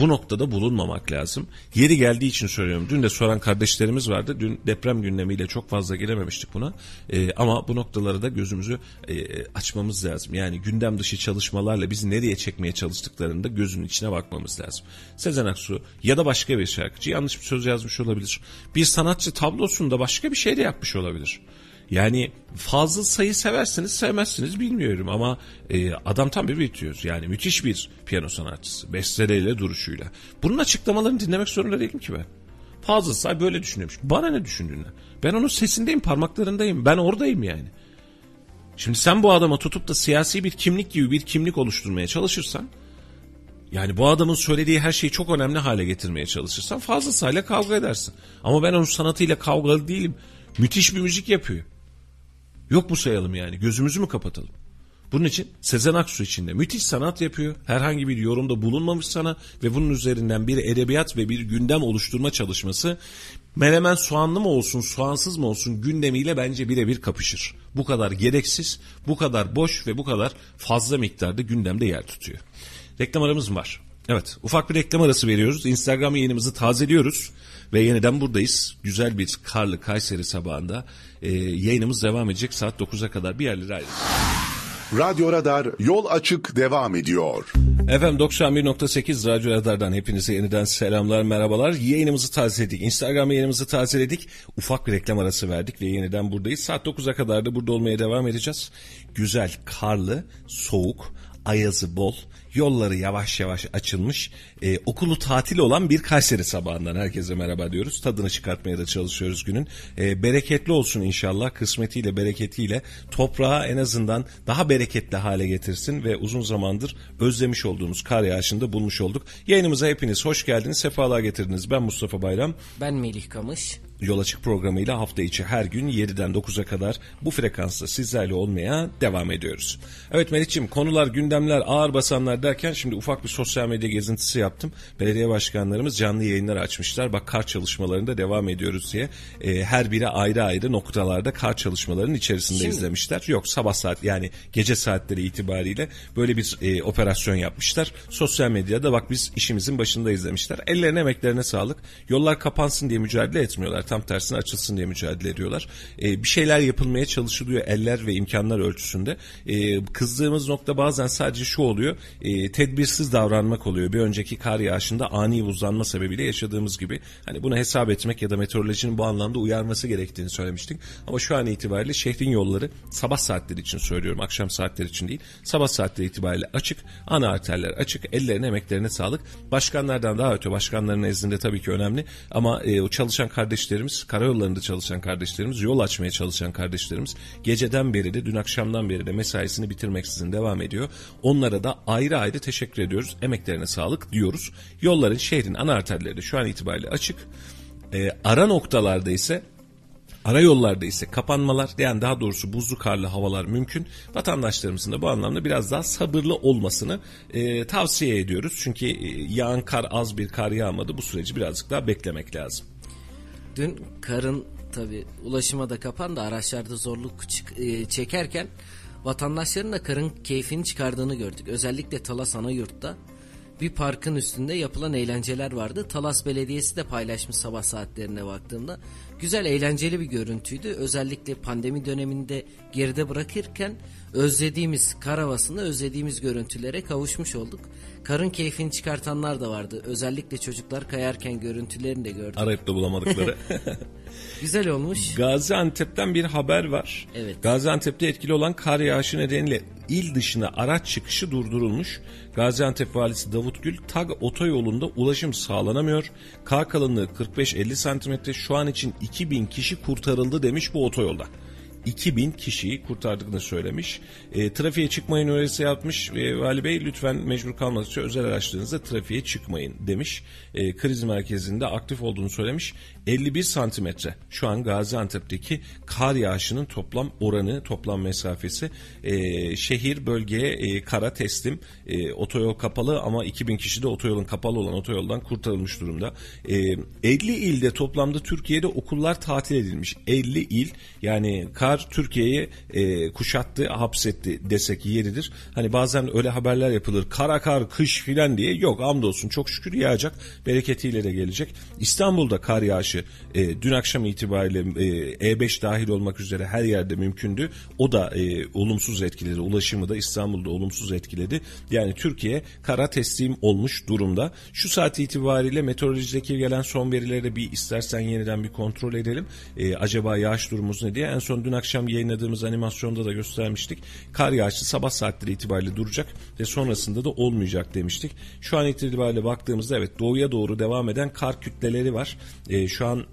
Bu noktada bulunmamak lazım. Yeri geldiği için söylüyorum. Dün de soran kardeşlerimiz vardı. Dün deprem gündemiyle çok fazla gelememiştik buna. Ee, ama bu noktaları da gözümüzü e, açmamız lazım. Yani gündem dışı çalışmalarla bizi nereye çekmeye çalıştıklarında gözünün içine bakmamız lazım. Sezen Aksu ya da başka bir şarkıcı yanlış bir söz yazmış olabilir. Bir sanatçı tablosunda başka bir şey de yapmış olabilir. Yani fazla sayı seversiniz sevmezsiniz bilmiyorum ama e, adam tam bir virtüöz yani müthiş bir piyano sanatçısı besteleriyle duruşuyla. Bunun açıklamalarını dinlemek zorunda değilim ki ben. Fazıl Say böyle düşünüyormuş. Bana ne düşündüğünü. Ben onun sesindeyim parmaklarındayım ben oradayım yani. Şimdi sen bu adama tutup da siyasi bir kimlik gibi bir kimlik oluşturmaya çalışırsan yani bu adamın söylediği her şeyi çok önemli hale getirmeye çalışırsan Fazıl Say'la kavga edersin. Ama ben onun sanatıyla kavgalı değilim. Müthiş bir müzik yapıyor. Yok mu sayalım yani gözümüzü mü kapatalım? Bunun için Sezen Aksu için de müthiş sanat yapıyor. Herhangi bir yorumda bulunmamış sana ve bunun üzerinden bir edebiyat ve bir gündem oluşturma çalışması menemen soğanlı mı olsun soğansız mı olsun gündemiyle bence birebir kapışır. Bu kadar gereksiz, bu kadar boş ve bu kadar fazla miktarda gündemde yer tutuyor. Reklam aramız var. Evet ufak bir reklam arası veriyoruz. Instagram yayınımızı tazeliyoruz. Ve yeniden buradayız. Güzel bir karlı Kayseri sabahında e, yayınımız devam edecek saat 9'a kadar bir yerlere ayrılın. Radyo Radar yol açık devam ediyor. Efendim 91.8 Radyo Radar'dan hepinize yeniden selamlar merhabalar. Yayınımızı tazeledik. Instagram yayınımızı tazeledik. Ufak bir reklam arası verdik ve yeniden buradayız. Saat 9'a kadar da burada olmaya devam edeceğiz. Güzel, karlı, soğuk, ayazı bol, yolları yavaş yavaş açılmış, e, okulu tatil olan bir Kayseri sabahından herkese merhaba diyoruz. Tadını çıkartmaya da çalışıyoruz günün. E, bereketli olsun inşallah, kısmetiyle, bereketiyle toprağı en azından daha bereketli hale getirsin ve uzun zamandır özlemiş olduğumuz kar yağışında bulmuş olduk. Yayınımıza hepiniz hoş geldiniz, sefalar getirdiniz. Ben Mustafa Bayram. Ben Melih Kamış. Yol Açık programıyla hafta içi her gün 7'den 9'a kadar bu frekansta sizlerle olmaya devam ediyoruz. Evet Melih'ciğim konular, gündemler, ağır basanlar derken şimdi ufak bir sosyal medya gezintisi yaptım. Belediye başkanlarımız canlı yayınlar açmışlar. Bak kar çalışmalarında devam ediyoruz diye. E, her biri ayrı ayrı noktalarda kar çalışmalarının içerisinde şimdi, izlemişler. Yok sabah saat yani gece saatleri itibariyle böyle bir e, operasyon yapmışlar. Sosyal medyada bak biz işimizin başında izlemişler. Ellerine emeklerine sağlık. Yollar kapansın diye mücadele etmiyorlar tam tersine açılsın diye mücadele ediyorlar. E, bir şeyler yapılmaya çalışılıyor eller ve imkanlar ölçüsünde. E, kızdığımız nokta bazen sadece şu oluyor. E, tedbirsiz davranmak oluyor. Bir önceki kar yağışında ani buzlanma sebebiyle yaşadığımız gibi. Hani bunu hesap etmek ya da meteorolojinin bu anlamda uyarması gerektiğini söylemiştik. Ama şu an itibariyle şehrin yolları sabah saatleri için söylüyorum. Akşam saatleri için değil. Sabah saatleri itibariyle açık. Ana arterler açık. Ellerine emeklerine sağlık. Başkanlardan daha öte başkanların nezdinde tabii ki önemli. Ama e, o çalışan kardeşlerim kardeşlerimiz, karayollarında çalışan kardeşlerimiz, yol açmaya çalışan kardeşlerimiz geceden beri de dün akşamdan beri de mesaisini bitirmeksizin devam ediyor. Onlara da ayrı ayrı teşekkür ediyoruz. Emeklerine sağlık diyoruz. Yolların şehrin ana arterleri şu an itibariyle açık. E, ara noktalarda ise Ara yollarda ise kapanmalar yani daha doğrusu buzlu karlı havalar mümkün. Vatandaşlarımızın da bu anlamda biraz daha sabırlı olmasını e, tavsiye ediyoruz. Çünkü e, yağan kar az bir kar yağmadı bu süreci birazcık daha beklemek lazım. Dün karın tabi ulaşıma da kapandı araçlarda zorluk e, çekerken vatandaşların da karın keyfini çıkardığını gördük. Özellikle Talas Anayurt'ta bir parkın üstünde yapılan eğlenceler vardı. Talas Belediyesi de paylaşmış sabah saatlerine baktığımda. Güzel eğlenceli bir görüntüydü. Özellikle pandemi döneminde geride bırakırken özlediğimiz kar havasında özlediğimiz görüntülere kavuşmuş olduk. Karın keyfini çıkartanlar da vardı. Özellikle çocuklar kayarken görüntülerini de gördüm. Arayıp da bulamadıkları. Güzel olmuş. Gaziantep'ten bir haber var. Evet. Gaziantep'te etkili olan kar yağışı nedeniyle il dışına araç çıkışı durdurulmuş. Gaziantep valisi Davut Gül TAG otoyolunda ulaşım sağlanamıyor. Kar kalınlığı 45-50 santimetre şu an için 2000 kişi kurtarıldı demiş bu otoyolda. 2000 kişiyi kurtardığını söylemiş. E, trafiğe çıkmayın öylesi yapmış. E, Vali Bey lütfen mecbur kalmak özel araçlarınızda trafiğe çıkmayın demiş. E, kriz merkezinde aktif olduğunu söylemiş. 51 santimetre şu an Gaziantep'teki kar yağışının toplam oranı, toplam mesafesi. E, şehir bölgeye e, kara teslim. E, otoyol kapalı ama 2000 kişi de otoyolun kapalı olan otoyoldan kurtarılmış durumda. E, 50 ilde toplamda Türkiye'de okullar tatil edilmiş. 50 il yani kar Türkiye'yi e, kuşattı, hapsetti desek yeridir. Hani bazen öyle haberler yapılır. Kara kar, kış filan diye. Yok hamdolsun çok şükür yağacak. Bereketiyle de gelecek. İstanbul'da kar yağışı e, dün akşam itibariyle e, E5 dahil olmak üzere her yerde mümkündü. O da e, olumsuz etkiledi. Ulaşımı da İstanbul'da olumsuz etkiledi. Yani Türkiye kara teslim olmuş durumda. Şu saat itibariyle meteorolojideki gelen son verileri bir istersen yeniden bir kontrol edelim. E, acaba yağış durumumuz ne diye. En son dün akşam yayınladığımız animasyonda da göstermiştik. Kar yağışı sabah saatleri itibariyle duracak ve sonrasında da olmayacak demiştik. Şu an itibariyle baktığımızda evet doğuya doğru devam eden kar kütleleri var. E, şu an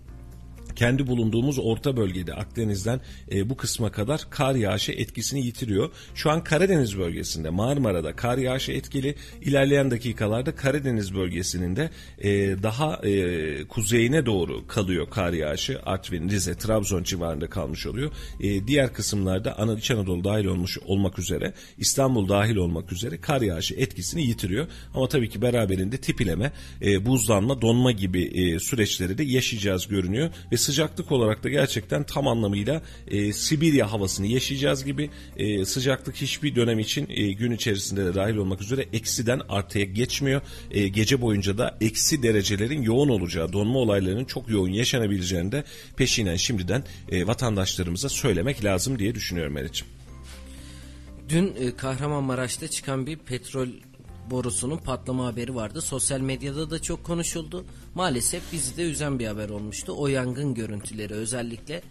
kendi bulunduğumuz orta bölgede Akdeniz'den e, bu kısma kadar kar yağışı etkisini yitiriyor. Şu an Karadeniz bölgesinde Marmara'da kar yağışı etkili. İlerleyen dakikalarda Karadeniz bölgesinin de e, daha e, kuzeyine doğru kalıyor kar yağışı. Artvin, Rize, Trabzon civarında kalmış oluyor. E, diğer kısımlarda Ana, İç Anadolu dahil olmuş olmak üzere İstanbul dahil olmak üzere kar yağışı etkisini yitiriyor. Ama tabii ki beraberinde tipileme, e, buzlanma, donma gibi e, süreçleri de yaşayacağız görünüyor ve sıcaklık olarak da gerçekten tam anlamıyla e, Sibirya havasını yaşayacağız gibi e, sıcaklık hiçbir dönem için e, gün içerisinde de dahil olmak üzere eksiden artıya geçmiyor. E, gece boyunca da eksi derecelerin yoğun olacağı, donma olaylarının çok yoğun yaşanabileceğini de peşinen şimdiden e, vatandaşlarımıza söylemek lazım diye düşünüyorum Meriç'im. Dün e, Kahramanmaraş'ta çıkan bir petrol borusunun patlama haberi vardı. Sosyal medyada da çok konuşuldu. Maalesef bizi de üzen bir haber olmuştu. O yangın görüntüleri özellikle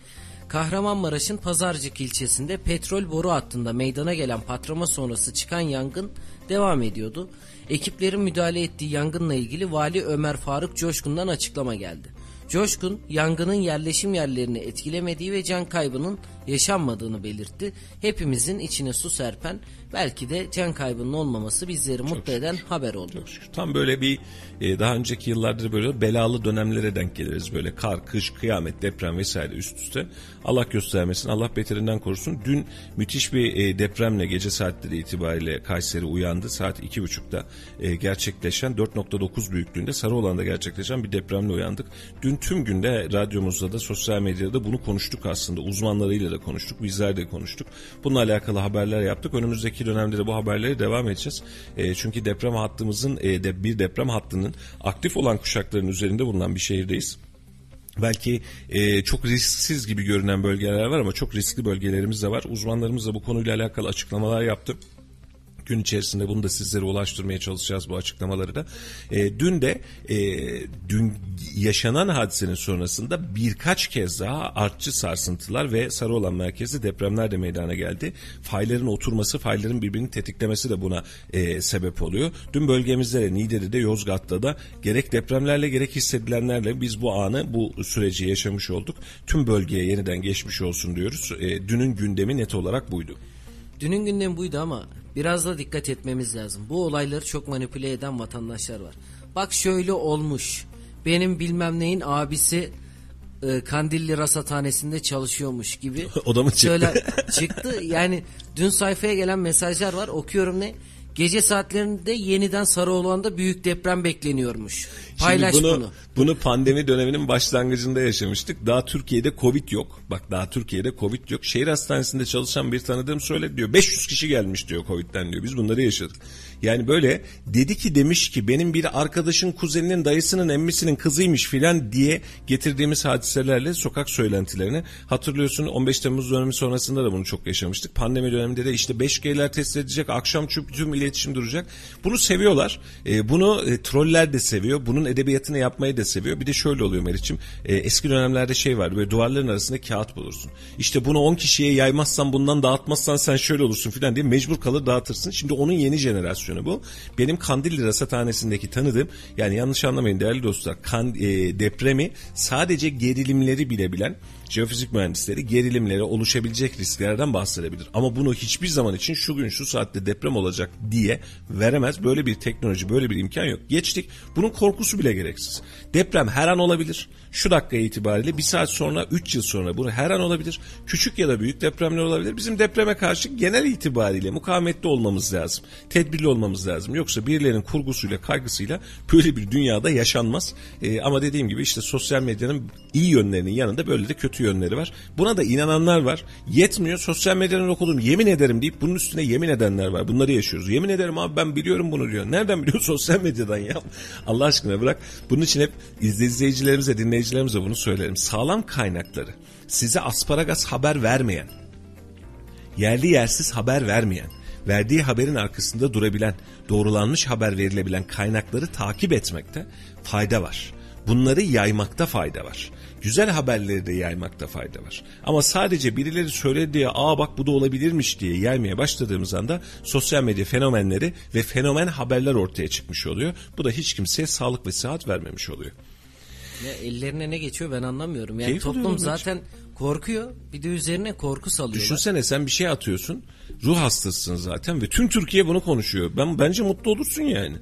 Kahramanmaraş'ın Pazarcık ilçesinde petrol boru hattında meydana gelen patlama sonrası çıkan yangın devam ediyordu. Ekiplerin müdahale ettiği yangınla ilgili Vali Ömer Faruk Coşkun'dan açıklama geldi. Coşkun yangının yerleşim yerlerini etkilemediği ve can kaybının yaşanmadığını belirtti. Hepimizin içine su serpen belki de can kaybının olmaması bizleri Çok mutlu şükür. eden haber oldu. Çok şükür. Tam böyle bir e, daha önceki yıllarda böyle belalı dönemlere denk geliriz. Böyle kar, kış, kıyamet, deprem vesaire üst üste. Allah göstermesin, Allah beterinden korusun. Dün müthiş bir e, depremle gece saatleri itibariyle Kayseri uyandı. Saat iki buçukta e, gerçekleşen 4.9 büyüklüğünde Sarıolan'da gerçekleşen bir depremle uyandık. Dün tüm günde radyomuzda da sosyal medyada bunu konuştuk aslında. Uzmanlarıyla da konuştuk, bizler de konuştuk. Bununla alakalı haberler yaptık. Önümüzdeki dönemde de bu haberleri devam edeceğiz. E, çünkü deprem hattımızın e, de, bir deprem hattının aktif olan kuşakların üzerinde bulunan bir şehirdeyiz. Belki e, çok risksiz gibi görünen bölgeler var ama çok riskli bölgelerimiz de var. Uzmanlarımız da bu konuyla alakalı açıklamalar yaptı gün içerisinde bunu da sizlere ulaştırmaya çalışacağız bu açıklamaları da. E, dün de e, dün yaşanan hadisenin sonrasında birkaç kez daha artçı sarsıntılar ve Sarıoğlan merkezi depremler de meydana geldi. Fayların oturması, fayların birbirini tetiklemesi de buna e, sebep oluyor. Dün bölgemizde de Niğde'de Yozgat'ta da gerek depremlerle gerek hissedilenlerle biz bu anı, bu süreci yaşamış olduk. Tüm bölgeye yeniden geçmiş olsun diyoruz. E, dünün gündemi net olarak buydu. Dünün gündemi buydu ama biraz da dikkat etmemiz lazım. Bu olayları çok manipüle eden vatandaşlar var. Bak şöyle olmuş. Benim bilmem neyin abisi e, Kandilli Rasathanesi'nde çalışıyormuş gibi. o da mı çıktı? Söyle, çıktı. Yani dün sayfaya gelen mesajlar var. Okuyorum ne? Gece saatlerinde yeniden Sarıoğlan'da büyük deprem bekleniyormuş. Paylaş Şimdi bunu, bunu. Bunu pandemi döneminin başlangıcında yaşamıştık. Daha Türkiye'de Covid yok. Bak daha Türkiye'de Covid yok. Şehir hastanesinde çalışan bir tanıdığım söyledi diyor. 500 kişi gelmiş diyor Covid'den diyor. Biz bunları yaşadık. Yani böyle dedi ki demiş ki benim bir arkadaşın kuzeninin dayısının emmisinin kızıymış filan diye getirdiğimiz hadiselerle sokak söylentilerini hatırlıyorsun 15 Temmuz dönemi sonrasında da bunu çok yaşamıştık. Pandemi döneminde de işte 5G'ler test edecek akşam tüm, iletişim duracak. Bunu seviyorlar. E, bunu e, troller de seviyor. Bunun edebiyatını yapmayı da seviyor. Bir de şöyle oluyor Meriç'im. E, eski dönemlerde şey var. Böyle duvarların arasında kağıt bulursun. İşte bunu 10 kişiye yaymazsan bundan dağıtmazsan sen şöyle olursun filan diye mecbur kalır dağıtırsın. Şimdi onun yeni jenerasyonu bu. Benim Kandilli Rasathanesi'ndeki tanıdığım yani yanlış anlamayın değerli dostlar kan, e, depremi sadece gerilimleri bilebilen jeofizik mühendisleri gerilimlere oluşabilecek risklerden bahsedebilir. Ama bunu hiçbir zaman için şu gün şu saatte deprem olacak diye veremez. Böyle bir teknoloji böyle bir imkan yok. Geçtik bunun korkusu bile gereksiz. Deprem her an olabilir. Şu dakika itibariyle bir saat sonra 3 yıl sonra bunu her an olabilir. Küçük ya da büyük depremler olabilir. Bizim depreme karşı genel itibariyle mukavemetli olmamız lazım. Tedbirli olmamız lazım. Yoksa birilerinin kurgusuyla kaygısıyla böyle bir dünyada yaşanmaz. Ee, ama dediğim gibi işte sosyal medyanın iyi yönlerinin yanında böyle de kötü yönleri var. Buna da inananlar var. Yetmiyor sosyal medyanın okudum yemin ederim deyip bunun üstüne yemin edenler var. Bunları yaşıyoruz. Yemin ederim abi ben biliyorum bunu diyor. Nereden biliyor sosyal medyadan ya? Allah aşkına bırak. Bunun için hep izleyicilerimize, dinleyicilerimize bunu söylerim. Sağlam kaynakları size asparagas haber vermeyen, yerli yersiz haber vermeyen, verdiği haberin arkasında durabilen, doğrulanmış haber verilebilen kaynakları takip etmekte fayda var. Bunları yaymakta fayda var. Güzel haberleri de yaymakta fayda var. Ama sadece birileri söyledi diye aa bak bu da olabilirmiş diye yaymaya başladığımız anda sosyal medya fenomenleri ve fenomen haberler ortaya çıkmış oluyor. Bu da hiç kimseye sağlık ve sıhhat vermemiş oluyor. Ya ellerine ne geçiyor ben anlamıyorum. Yani Keyif toplum zaten korkuyor. Bir de üzerine korku salıyorlar. Düşünsene sen bir şey atıyorsun. Ruh hastasısın zaten ve tüm Türkiye bunu konuşuyor. Ben bence mutlu olursun yani.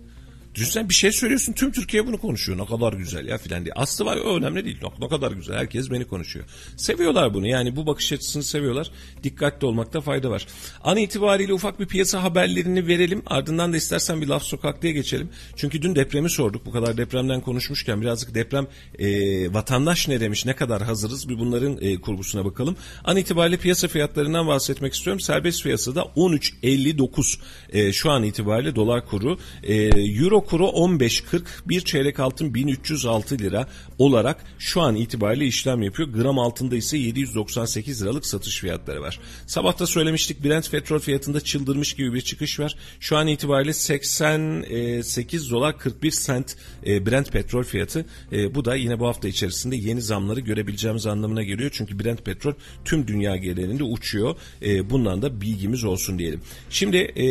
Düşünsene bir şey söylüyorsun tüm Türkiye bunu konuşuyor. Ne kadar güzel ya filan diye. Aslı var o önemli değil. Ne, kadar güzel herkes beni konuşuyor. Seviyorlar bunu yani bu bakış açısını seviyorlar. Dikkatli olmakta fayda var. An itibariyle ufak bir piyasa haberlerini verelim. Ardından da istersen bir laf sokaklıya geçelim. Çünkü dün depremi sorduk. Bu kadar depremden konuşmuşken birazcık deprem e, vatandaş ne demiş ne kadar hazırız bir bunların e, kurgusuna bakalım. An itibariyle piyasa fiyatlarından bahsetmek istiyorum. Serbest fiyatı da 13.59 e, şu an itibariyle dolar kuru. E, Euro kuru 15.40 bir çeyrek altın 1306 lira olarak şu an itibariyle işlem yapıyor. Gram altında ise 798 liralık satış fiyatları var. Sabahta söylemiştik Brent petrol fiyatında çıldırmış gibi bir çıkış var. Şu an itibariyle 88 dolar 41 sent e, Brent petrol fiyatı. E, bu da yine bu hafta içerisinde yeni zamları görebileceğimiz anlamına geliyor. Çünkü Brent petrol tüm dünya genelinde uçuyor. E, bundan da bilgimiz olsun diyelim. Şimdi e,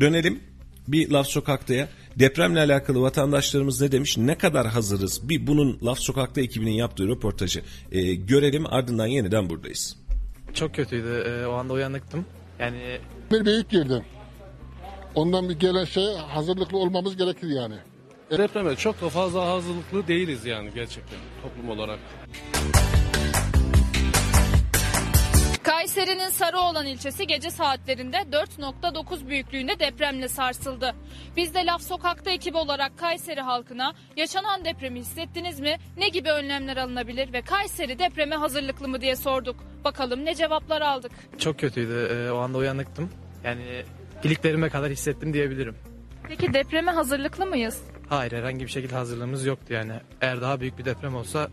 dönelim bir laf sokaktaya. Depremle alakalı vatandaşlarımız ne demiş? Ne kadar hazırız? Bir bunun laf sokakta ekibinin yaptığı röportajı e, görelim ardından yeniden buradayız. Çok kötüydü. Ee, o anda uyanıktım. Yani bir büyük girdi. Ondan bir gelen şey hazırlıklı olmamız gerekir yani. Depreme çok da fazla hazırlıklı değiliz yani gerçekten toplum olarak. Kayseri'nin Sarıoğlan ilçesi gece saatlerinde 4.9 büyüklüğünde depremle sarsıldı. Biz de Laf Sokak'ta ekibi olarak Kayseri halkına yaşanan depremi hissettiniz mi? Ne gibi önlemler alınabilir ve Kayseri depreme hazırlıklı mı diye sorduk. Bakalım ne cevaplar aldık. çok kötüydü. Ee, o anda uyanıktım. Yani iliklerime kadar hissettim diyebilirim. Peki depreme hazırlıklı mıyız? Hayır herhangi bir şekilde hazırlığımız yoktu yani. Eğer daha büyük bir deprem olsa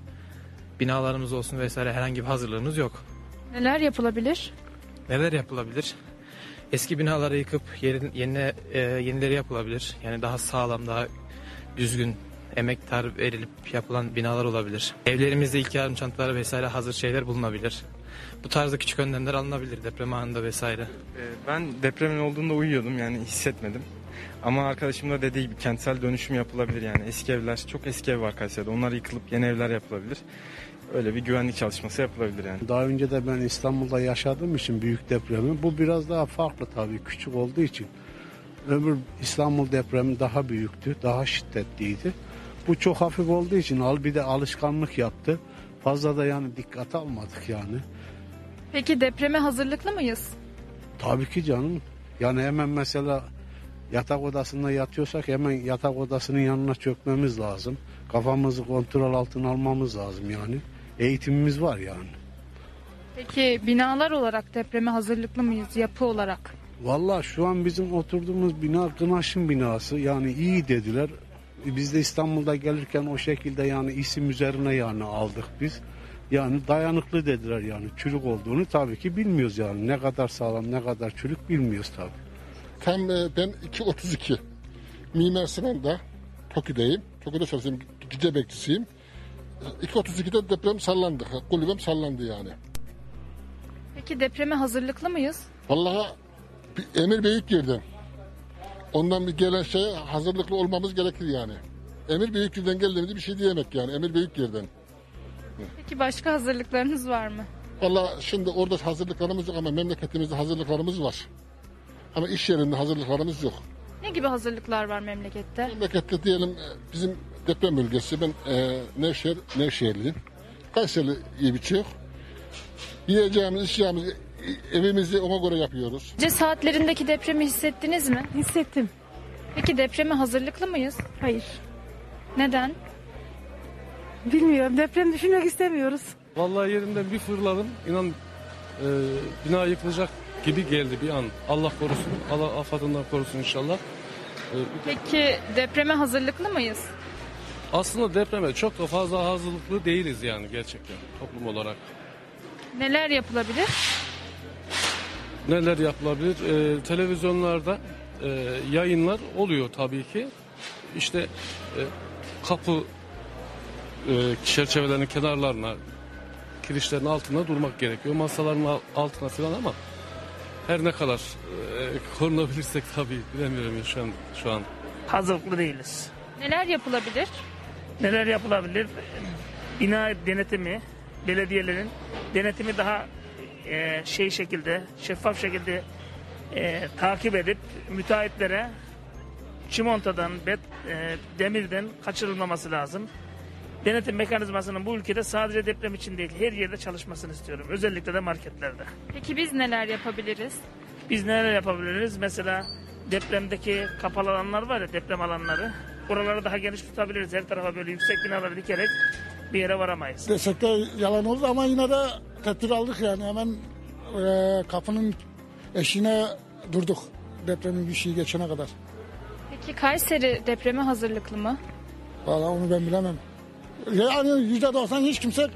binalarımız olsun vesaire herhangi bir hazırlığımız yok. Neler yapılabilir? Neler yapılabilir? Eski binaları yıkıp yerin, yenine, e, yenileri yapılabilir. Yani daha sağlam, daha düzgün, emektar verilip yapılan binalar olabilir. Evlerimizde ilk yardım çantaları vesaire hazır şeyler bulunabilir. Bu tarzda küçük önlemler alınabilir deprem anında vesaire. Ee, Ben depremin olduğunda uyuyordum yani hissetmedim. Ama arkadaşım da dediği gibi kentsel dönüşüm yapılabilir yani eski evler çok eski ev var Kayseri'de onlar yıkılıp yeni evler yapılabilir. Öyle bir güvenlik çalışması yapılabilir yani. Daha önce de ben İstanbul'da yaşadığım için büyük depremi bu biraz daha farklı tabii küçük olduğu için. Öbür İstanbul depremi daha büyüktü, daha şiddetliydi. Bu çok hafif olduğu için al bir de alışkanlık yaptı. Fazla da yani dikkat almadık yani. Peki depreme hazırlıklı mıyız? Tabii ki canım. Yani hemen mesela yatak odasında yatıyorsak hemen yatak odasının yanına çökmemiz lazım. Kafamızı kontrol altına almamız lazım yani. Eğitimimiz var yani. Peki binalar olarak depreme hazırlıklı mıyız yapı olarak? Valla şu an bizim oturduğumuz bina Kınaş'ın binası yani iyi dediler. Biz de İstanbul'da gelirken o şekilde yani isim üzerine yani aldık biz. Yani dayanıklı dediler yani çürük olduğunu tabii ki bilmiyoruz yani. Ne kadar sağlam ne kadar çürük bilmiyoruz tabii. Tam e, ben 2.32. Mimar Sinan'da Toki'deyim. Toki'de çalışıyorum. Gece bekçisiyim. E, 2.32'de deprem sallandı. Kulübem sallandı yani. Peki depreme hazırlıklı mıyız? Vallahi bir emir büyük yerden. Ondan bir gelen şey hazırlıklı olmamız gerekir yani. Emir büyük yerden geldiğimizde bir şey diyemek yani. Emir büyük yerden. Peki başka hazırlıklarınız var mı? Vallahi şimdi orada hazırlıklarımız yok ama memleketimizde hazırlıklarımız var. Ama iş yerinde hazırlıklarımız yok. Ne gibi hazırlıklar var memlekette? Memlekette diyelim e, bizim deprem bölgesi. Ben e, Nevşehir, Nevşehirliyim. Kayseri iyi bir şey yok. Yiyeceğimiz, içeceğimiz, e, evimizi ona göre yapıyoruz. Gece saatlerindeki depremi hissettiniz mi? Hissettim. Peki depreme hazırlıklı mıyız? Hayır. Neden? Bilmiyorum. Deprem düşünmek istemiyoruz. Vallahi yerimden bir fırladım. İnan e, bina yıkılacak gibi geldi bir an. Allah korusun. Allah afadından korusun inşallah. E, Peki depreme hazırlıklı mıyız? Aslında depreme çok da fazla hazırlıklı değiliz yani gerçekten toplum olarak. Neler yapılabilir? Neler yapılabilir? E, televizyonlarda e, yayınlar oluyor tabii ki. İşte e, kapı e, çerçevelerinin kenarlarına, kirişlerin altına durmak gerekiyor. Masaların al- altına falan ama her ne kadar e, korunabilirsek tabii bilemiyorum şu an. Şu an. hazırlıklı değiliz. Neler yapılabilir? Neler yapılabilir? Bina denetimi, belediyelerin denetimi daha e, şey şekilde, şeffaf şekilde e, takip edip müteahhitlere çimontadan, bet, e, demirden kaçırılmaması lazım. Denetim mekanizmasının bu ülkede sadece deprem için değil, her yerde çalışmasını istiyorum. Özellikle de marketlerde. Peki biz neler yapabiliriz? Biz neler yapabiliriz? Mesela depremdeki kapalı alanlar var ya deprem alanları. Oraları daha geniş tutabiliriz. Her tarafa böyle yüksek binaları dikerek bir yere varamayız. Desek de yalan oldu ama yine de tedbir aldık yani hemen e, kapının eşiğine durduk depremin bir şey geçene kadar. Peki Kayseri depreme hazırlıklı mı? Vallahi onu ben bilemem. Yani yüzde doksan hiç kimse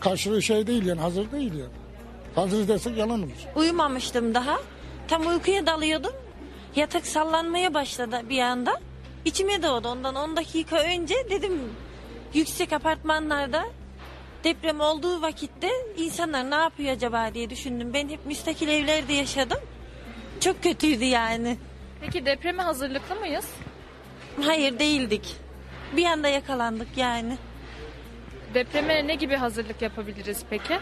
karşılığı şey değil yani hazır değil yani. Hazır desek yalan olur. Uyumamıştım daha. Tam uykuya dalıyordum. Yatak sallanmaya başladı bir anda. İçime doğdu ondan 10 dakika önce dedim yüksek apartmanlarda deprem olduğu vakitte insanlar ne yapıyor acaba diye düşündüm. Ben hep müstakil evlerde yaşadım. Çok kötüydü yani. Peki depreme hazırlıklı mıyız? Hayır değildik. Bir anda yakalandık yani. Depreme ne gibi hazırlık yapabiliriz peki?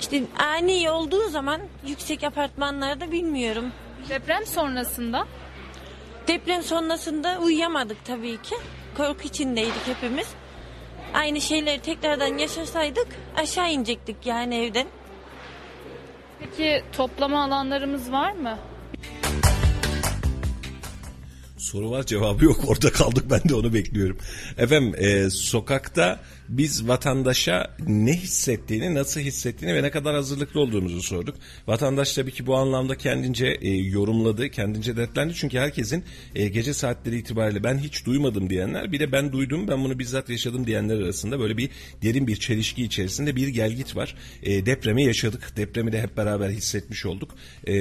İşte ani olduğu zaman yüksek apartmanlarda bilmiyorum. Deprem sonrasında? Deprem sonrasında uyuyamadık tabii ki. Korku içindeydik hepimiz. Aynı şeyleri tekrardan yaşasaydık aşağı inecektik yani evden. Peki toplama alanlarımız var mı? Soru var cevabı yok orada kaldık ben de onu bekliyorum. Efendim e, sokakta biz vatandaşa ne hissettiğini nasıl hissettiğini ve ne kadar hazırlıklı olduğumuzu sorduk. Vatandaş tabii ki bu anlamda kendince e, yorumladı kendince dertlendi çünkü herkesin e, gece saatleri itibariyle ben hiç duymadım diyenler bir de ben duydum ben bunu bizzat yaşadım diyenler arasında böyle bir derin bir çelişki içerisinde bir gelgit var. E, depremi yaşadık depremi de hep beraber hissetmiş olduk. E,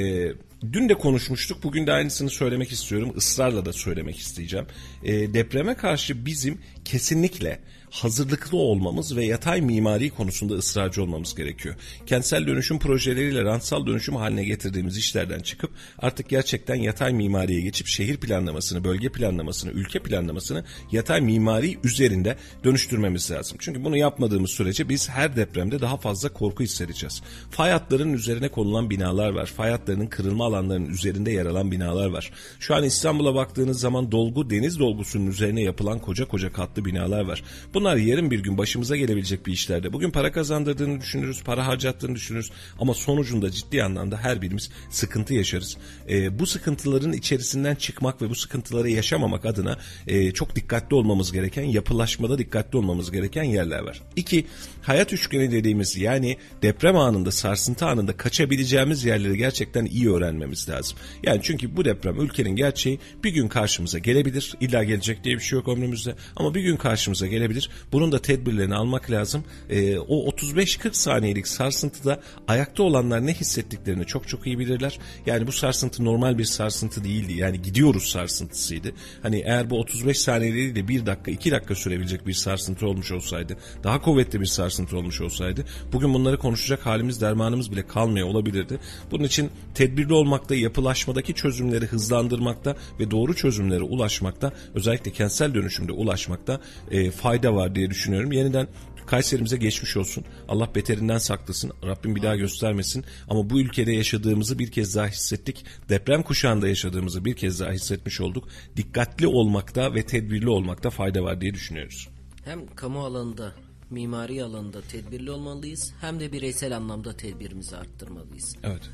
Dün de konuşmuştuk. Bugün de aynısını söylemek istiyorum. Israrla da söylemek isteyeceğim. E, depreme karşı bizim kesinlikle hazırlıklı olmamız ve yatay mimari konusunda ısrarcı olmamız gerekiyor. Kentsel dönüşüm projeleriyle rantsal dönüşüm haline getirdiğimiz işlerden çıkıp artık gerçekten yatay mimariye geçip şehir planlamasını, bölge planlamasını, ülke planlamasını yatay mimari üzerinde dönüştürmemiz lazım. Çünkü bunu yapmadığımız sürece biz her depremde daha fazla korku hissedeceğiz. Fay hatlarının üzerine konulan binalar var. Fay hatlarının kırılma alanlarının üzerinde yer alan binalar var. Şu an İstanbul'a baktığınız zaman dolgu deniz dolgusunun üzerine yapılan koca koca katlı binalar var. Bunlar yarın bir gün başımıza gelebilecek bir işlerde. Bugün para kazandırdığını düşünürüz, para harcattığını düşünürüz ama sonucunda ciddi anlamda her birimiz sıkıntı yaşarız. Ee, bu sıkıntıların içerisinden çıkmak ve bu sıkıntıları yaşamamak adına e, çok dikkatli olmamız gereken, yapılaşmada dikkatli olmamız gereken yerler var. İki, hayat üçgeni dediğimiz yani deprem anında, sarsıntı anında kaçabileceğimiz yerleri gerçekten iyi öğrenmemiz lazım. Yani çünkü bu deprem ülkenin gerçeği bir gün karşımıza gelebilir. İlla gelecek diye bir şey yok ömrümüzde ama bir gün karşımıza gelebilir Bunun da tedbirlerini almak lazım. E, o 35-40 saniyelik sarsıntıda ayakta olanlar ne hissettiklerini çok çok iyi bilirler. Yani bu sarsıntı normal bir sarsıntı değildi. Yani gidiyoruz sarsıntısıydı. Hani eğer bu 35 saniye değil de 1 dakika 2 dakika sürebilecek bir sarsıntı olmuş olsaydı, daha kuvvetli bir sarsıntı olmuş olsaydı bugün bunları konuşacak halimiz dermanımız bile kalmıyor olabilirdi. Bunun için tedbirli olmakta, yapılaşmadaki çözümleri hızlandırmakta ve doğru çözümlere ulaşmakta, özellikle kentsel dönüşümde ulaşmakta e, fayda var diye düşünüyorum. Yeniden Kayserimize geçmiş olsun. Allah beterinden saklasın. Rabbim bir daha göstermesin. Ama bu ülkede yaşadığımızı bir kez daha hissettik. Deprem kuşağında yaşadığımızı bir kez daha hissetmiş olduk. Dikkatli olmakta ve tedbirli olmakta fayda var diye düşünüyoruz. Hem kamu alanında, mimari alanında tedbirli olmalıyız hem de bireysel anlamda tedbirimizi arttırmalıyız. Evet.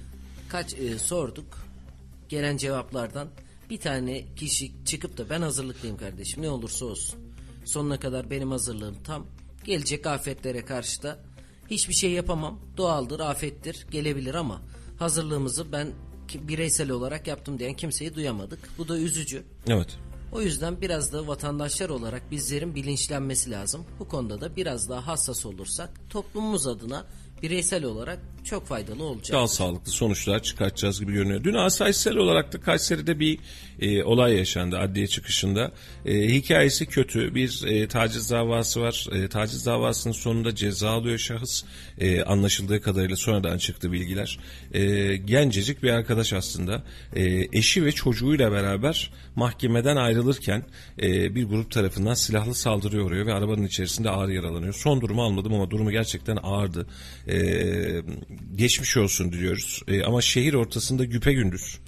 Kaç e, sorduk. Gelen cevaplardan bir tane kişi çıkıp da ben hazırlıklıyım kardeşim ne olursa olsun. Sonuna kadar benim hazırlığım tam. Gelecek afetlere karşı da hiçbir şey yapamam. Doğaldır, afettir, gelebilir ama hazırlığımızı ben bireysel olarak yaptım diyen kimseyi duyamadık. Bu da üzücü. Evet. O yüzden biraz da vatandaşlar olarak bizlerin bilinçlenmesi lazım. Bu konuda da biraz daha hassas olursak toplumumuz adına bireysel olarak çok faydalı olacak. Daha sağlıklı sonuçlar çıkartacağız gibi görünüyor. Dün asayişsel olarak da Kayseri'de bir e, olay yaşandı adliye çıkışında. E, hikayesi kötü. Bir e, taciz davası var. E, taciz davasının sonunda ceza alıyor şahıs. E, anlaşıldığı kadarıyla sonradan çıktı bilgiler. E, gencecik bir arkadaş aslında. E, eşi ve çocuğuyla beraber mahkemeden ayrılırken e, bir grup tarafından silahlı saldırıya uğruyor ve arabanın içerisinde ağır yaralanıyor. Son durumu almadım ama durumu gerçekten ağırdı. E, geçmiş olsun diliyoruz. E, ama şehir ortasında güpe gündüz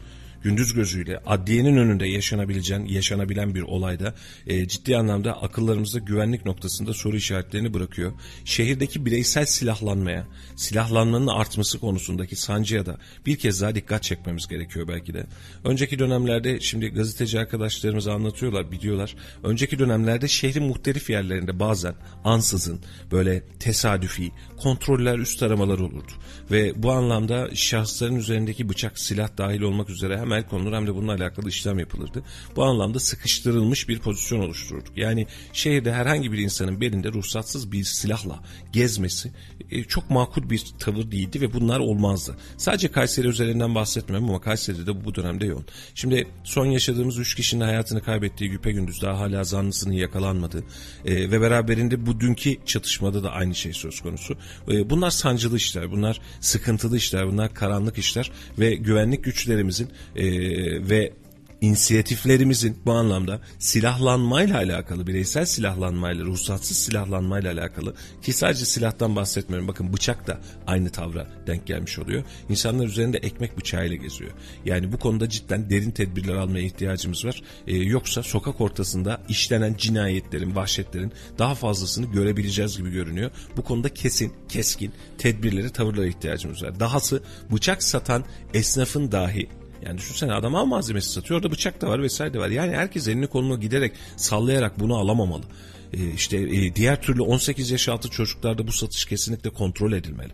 gündüz gözüyle adliyenin önünde yaşanabileceğin, yaşanabilen bir olayda e, ciddi anlamda akıllarımızda güvenlik noktasında soru işaretlerini bırakıyor. Şehirdeki bireysel silahlanmaya, silahlanmanın artması konusundaki sancıya da bir kez daha dikkat çekmemiz gerekiyor belki de. Önceki dönemlerde şimdi gazeteci arkadaşlarımız anlatıyorlar, biliyorlar. Önceki dönemlerde şehrin muhtelif yerlerinde bazen ansızın böyle tesadüfi kontroller üst aramalar olurdu. Ve bu anlamda şahısların üzerindeki bıçak, silah dahil olmak üzere hem el konulur hem de bununla alakalı işlem yapılırdı. Bu anlamda sıkıştırılmış bir pozisyon oluştururduk. Yani şehirde herhangi bir insanın belinde ruhsatsız bir silahla gezmesi e, çok makul bir tavır değildi ve bunlar olmazdı. Sadece Kayseri üzerinden bahsetmem ama Kayseri'de de bu dönemde yoğun. Şimdi son yaşadığımız 3 kişinin hayatını kaybettiği Güpe Gündüz daha hala zanlısının yakalanmadığı e, ve beraberinde bu dünkü çatışmada da aynı şey söz konusu. E, bunlar sancılı işler, bunlar sıkıntılı işler, bunlar karanlık işler ve güvenlik güçlerimizin e, ve inisiyatiflerimizin bu anlamda silahlanmayla alakalı, bireysel silahlanmayla, ruhsatsız silahlanmayla alakalı ki sadece silahtan bahsetmiyorum. Bakın bıçak da aynı tavra denk gelmiş oluyor. İnsanlar üzerinde ekmek bıçağıyla geziyor. Yani bu konuda cidden derin tedbirler almaya ihtiyacımız var. Ee, yoksa sokak ortasında işlenen cinayetlerin, vahşetlerin daha fazlasını görebileceğiz gibi görünüyor. Bu konuda kesin, keskin tedbirleri, tavırlara ihtiyacımız var. Dahası bıçak satan esnafın dahi yani düşünsene adam av malzemesi satıyor orada bıçak da var vesaire de var. Yani herkes elini kolunu giderek sallayarak bunu alamamalı. Ee, işte e, diğer türlü 18 yaş altı çocuklarda bu satış kesinlikle kontrol edilmeli.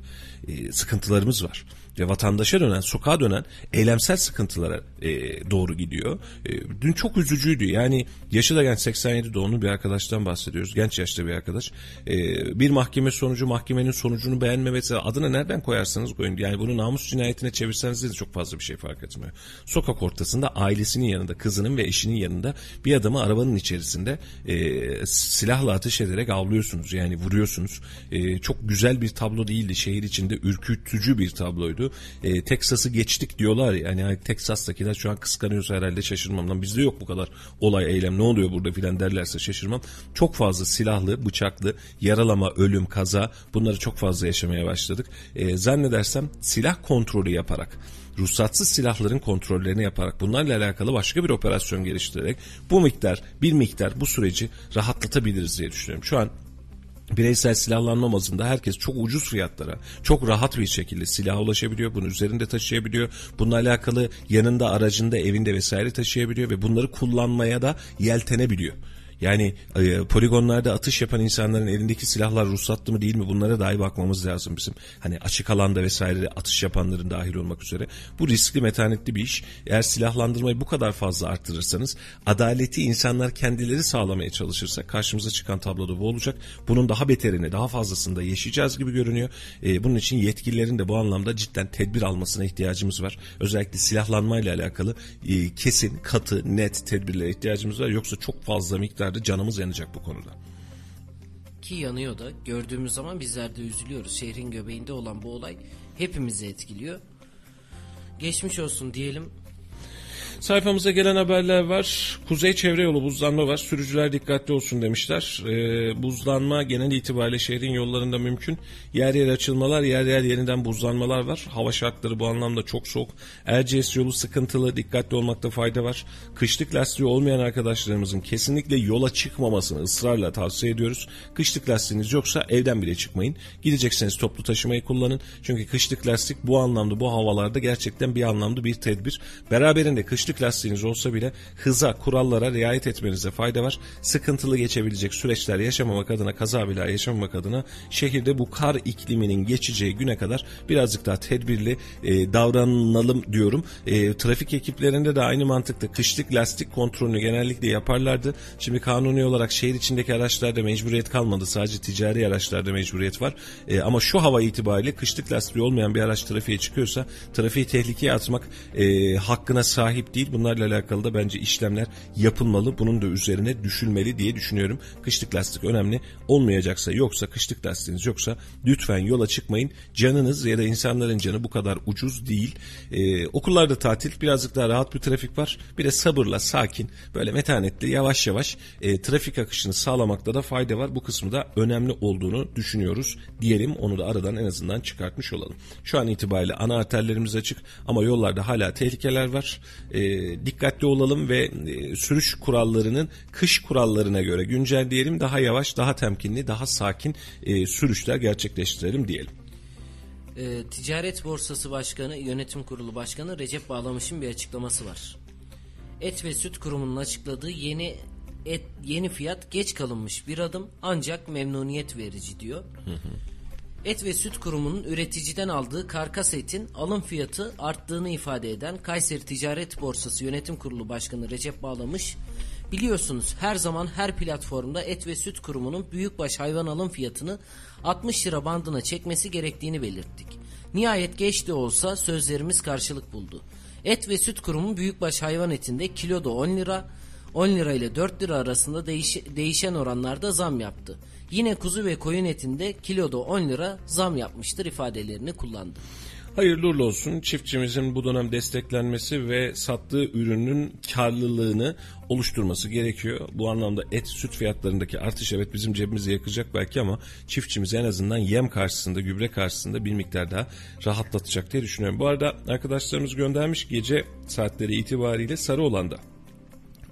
Ee, sıkıntılarımız var. Ve vatandaşa dönen, sokağa dönen eylemsel sıkıntılara e, doğru gidiyor. E, dün çok üzücüydü. Yani yaşı da genç 87 doğumlu bir arkadaştan bahsediyoruz. Genç yaşta bir arkadaş. E, bir mahkeme sonucu mahkemenin sonucunu beğenmemesi adına nereden koyarsanız koyun. Yani bunu namus cinayetine çevirseniz de çok fazla bir şey fark etmiyor. Sokak ortasında ailesinin yanında, kızının ve eşinin yanında bir adamı arabanın içerisinde e, silahla ateş ederek avlıyorsunuz. Yani vuruyorsunuz. E, çok güzel bir tablo değildi. Şehir içinde ürkütücü bir tabloydu. E, Teksas'ı geçtik diyorlar ya. Yani Teksas'takiler şu an kıskanıyorsa herhalde şaşırmam. Lan bizde yok bu kadar olay eylem ne oluyor burada filan derlerse şaşırmam. Çok fazla silahlı, bıçaklı, yaralama, ölüm, kaza bunları çok fazla yaşamaya başladık. E, zannedersem silah kontrolü yaparak ruhsatsız silahların kontrollerini yaparak bunlarla alakalı başka bir operasyon geliştirerek bu miktar bir miktar bu süreci rahatlatabiliriz diye düşünüyorum. Şu an bireysel silahlanma bazında herkes çok ucuz fiyatlara, çok rahat bir şekilde silaha ulaşabiliyor, bunu üzerinde taşıyabiliyor. Bununla alakalı yanında, aracında, evinde vesaire taşıyabiliyor ve bunları kullanmaya da yeltenebiliyor. Yani e, poligonlarda atış yapan insanların elindeki silahlar ruhsatlı mı değil mi bunlara dahi bakmamız lazım bizim. Hani açık alanda vesaire atış yapanların dahil olmak üzere. Bu riskli metanetli bir iş. Eğer silahlandırmayı bu kadar fazla arttırırsanız adaleti insanlar kendileri sağlamaya çalışırsa karşımıza çıkan tabloda bu olacak. Bunun daha beterini daha fazlasını da yaşayacağız gibi görünüyor. E, bunun için yetkililerin de bu anlamda cidden tedbir almasına ihtiyacımız var. Özellikle silahlanmayla alakalı e, kesin, katı, net tedbirlere ihtiyacımız var. Yoksa çok fazla miktarda canımız yanacak bu konuda. Ki yanıyor da gördüğümüz zaman bizler de üzülüyoruz. Şehrin göbeğinde olan bu olay hepimizi etkiliyor. Geçmiş olsun diyelim. Sayfamıza gelen haberler var. Kuzey çevre yolu buzlanma var. Sürücüler dikkatli olsun demişler. Ee, buzlanma genel itibariyle şehrin yollarında mümkün. Yer yer açılmalar, yer yer yeniden buzlanmalar var. Hava şartları bu anlamda çok soğuk. Erciyes yolu sıkıntılı. Dikkatli olmakta fayda var. Kışlık lastiği olmayan arkadaşlarımızın kesinlikle yola çıkmamasını ısrarla tavsiye ediyoruz. Kışlık lastiğiniz yoksa evden bile çıkmayın. Gidecekseniz toplu taşımayı kullanın. Çünkü kışlık lastik bu anlamda bu havalarda gerçekten bir anlamda bir tedbir. Beraberinde kışlık lastiğiniz olsa bile hıza, kurallara riayet etmenize fayda var. Sıkıntılı geçebilecek süreçler yaşamamak adına, kaza bile yaşamamak adına şehirde bu kar ikliminin geçeceği güne kadar birazcık daha tedbirli e, davranalım diyorum. E, trafik ekiplerinde de aynı mantıkta kışlık lastik kontrolünü genellikle yaparlardı. Şimdi kanuni olarak şehir içindeki araçlarda mecburiyet kalmadı. Sadece ticari araçlarda mecburiyet var. E, ama şu hava itibariyle kışlık lastiği olmayan bir araç trafiğe çıkıyorsa trafiği tehlikeye atmak e, hakkına sahip değil. Bunlarla alakalı da bence işlemler yapılmalı. Bunun da üzerine düşülmeli diye düşünüyorum. Kışlık lastik önemli. Olmayacaksa yoksa kışlık lastiğiniz yoksa lütfen yola çıkmayın. Canınız ya da insanların canı bu kadar ucuz değil. Ee, okullarda tatil birazcık daha rahat bir trafik var. Bir de sabırla sakin böyle metanetli yavaş yavaş e, trafik akışını sağlamakta da fayda var. Bu kısmı da önemli olduğunu düşünüyoruz diyelim. Onu da aradan en azından çıkartmış olalım. Şu an itibariyle ana arterlerimiz açık ama yollarda hala tehlikeler var. E, dikkatli olalım ve e, sürüş kurallarının kış kurallarına göre güncelleyelim. Daha yavaş, daha temkinli, daha sakin e, sürüşler gerçekleştirelim diyelim. E, Ticaret Borsası Başkanı, Yönetim Kurulu Başkanı Recep Bağlamış'ın bir açıklaması var. Et ve Süt Kurumu'nun açıkladığı yeni et yeni fiyat geç kalınmış bir adım ancak memnuniyet verici diyor. Et ve Süt Kurumu'nun üreticiden aldığı karkas etin alım fiyatı arttığını ifade eden Kayseri Ticaret Borsası Yönetim Kurulu Başkanı Recep Bağlamış, biliyorsunuz her zaman her platformda Et ve Süt Kurumu'nun büyükbaş hayvan alım fiyatını 60 lira bandına çekmesi gerektiğini belirttik. Nihayet geç de olsa sözlerimiz karşılık buldu. Et ve Süt Kurumu büyükbaş hayvan etinde kiloda 10 lira, 10 lira ile 4 lira arasında değiş- değişen oranlarda zam yaptı. Yine kuzu ve koyun etinde kiloda 10 lira zam yapmıştır ifadelerini kullandı. Hayırlı uğurlu olsun. Çiftçimizin bu dönem desteklenmesi ve sattığı ürünün karlılığını oluşturması gerekiyor. Bu anlamda et, süt fiyatlarındaki artış evet bizim cebimizi yakacak belki ama çiftçimizi en azından yem karşısında, gübre karşısında bir miktar daha rahatlatacak diye düşünüyorum. Bu arada arkadaşlarımız göndermiş gece saatleri itibariyle Sarıolan'da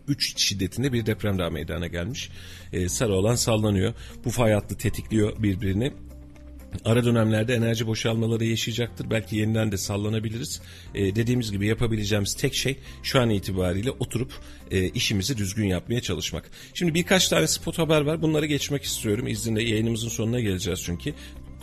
3 şiddetinde bir deprem daha meydana gelmiş. Ee, sarı olan sallanıyor. Bu fay hattı tetikliyor birbirini. Ara dönemlerde enerji boşalmaları yaşayacaktır. Belki yeniden de sallanabiliriz. Ee, dediğimiz gibi yapabileceğimiz tek şey şu an itibariyle oturup e, işimizi düzgün yapmaya çalışmak. Şimdi birkaç tane spot haber var. Bunları geçmek istiyorum. İzninle yayınımızın sonuna geleceğiz çünkü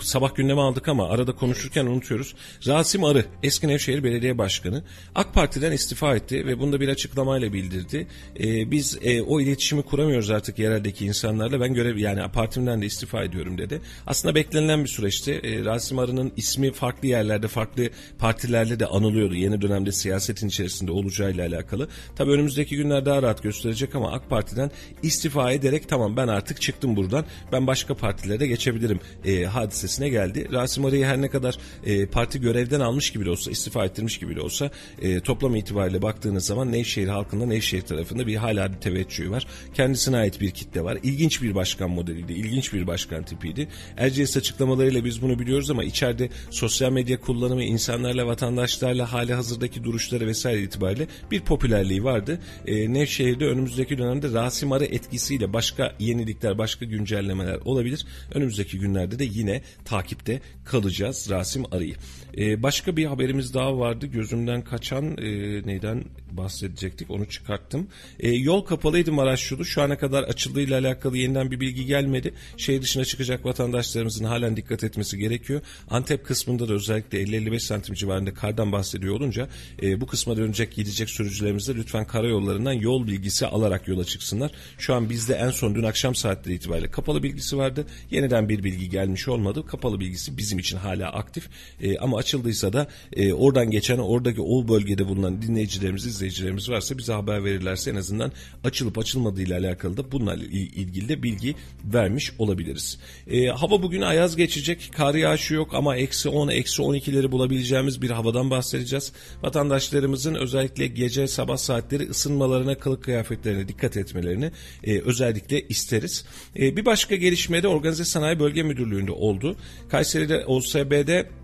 sabah gündeme aldık ama arada konuşurken unutuyoruz. Rasim Arı, eski Nevşehir Belediye Başkanı AK Parti'den istifa etti ve bunu da bir açıklamayla bildirdi. Ee, biz e, o iletişimi kuramıyoruz artık yereldeki insanlarla. Ben görev yani partimden de istifa ediyorum dedi. Aslında beklenilen bir süreçti. Ee, Rasim Arı'nın ismi farklı yerlerde, farklı partilerle de anılıyordu. Yeni dönemde siyasetin içerisinde olacağıyla alakalı. Tabii önümüzdeki günler daha rahat gösterecek ama AK Parti'den istifa ederek tamam ben artık çıktım buradan. Ben başka partilere geçebilirim e, hadisesine geldi. Rasim Arı'yı her ne kadar e, parti görevden almış gibi de olsa, istifa ettirmiş gibi de olsa e, toplam itibariyle baktığınız zaman Nevşehir halkında Nevşehir tarafında bir hala bir teveccühü var. Kendisine ait bir kitle var. İlginç bir başkan modeliydi. ilginç bir başkan tipiydi. Erciyes açıklamalarıyla biz bunu biliyoruz ama içeride sosyal medya kullanımı insanlarla, vatandaşlarla hali hazırdaki duruşları vesaire itibariyle bir popülerliği vardı. E, Nevşehir'de önümüzdeki dönemde Rasim Arı etkisiyle başka yenilikler, başka güncellemeler olabilir. Önümüzdeki günlerde de yine takipte kalacağız Rasim Arı'yı. E, başka bir haberimiz daha vardı gözümden kaçan e, neyden bahsedecektik onu çıkarttım. E, yol kapalıydı Maraş yolu şu ana kadar açıldığıyla alakalı yeniden bir bilgi gelmedi. Şehir dışına çıkacak vatandaşlarımızın halen dikkat etmesi gerekiyor. Antep kısmında da özellikle 50-55 santim civarında kardan bahsediyor olunca e, bu kısma dönecek gidecek sürücülerimiz de lütfen karayollarından yol bilgisi alarak yola çıksınlar. Şu an bizde en son dün akşam saatleri itibariyle kapalı bilgisi vardı. Yeniden bir bilgi gelmiş olmadı. Kapalı bilgisi bizim için hala aktif. Ama açıldıysa da e, oradan geçen oradaki o bölgede bulunan dinleyicilerimiz, izleyicilerimiz varsa bize haber verirlerse en azından açılıp açılmadığı ile alakalı da bununla ilgili de bilgi vermiş olabiliriz. E, hava bugün ayaz geçecek. Kar yağışı yok ama eksi 10, eksi 12'leri bulabileceğimiz bir havadan bahsedeceğiz. Vatandaşlarımızın özellikle gece sabah saatleri ısınmalarına, kılık kıyafetlerine dikkat etmelerini e, özellikle isteriz. E, bir başka gelişme de Organize Sanayi Bölge Müdürlüğü'nde oldu. Kayseri'de OSB'de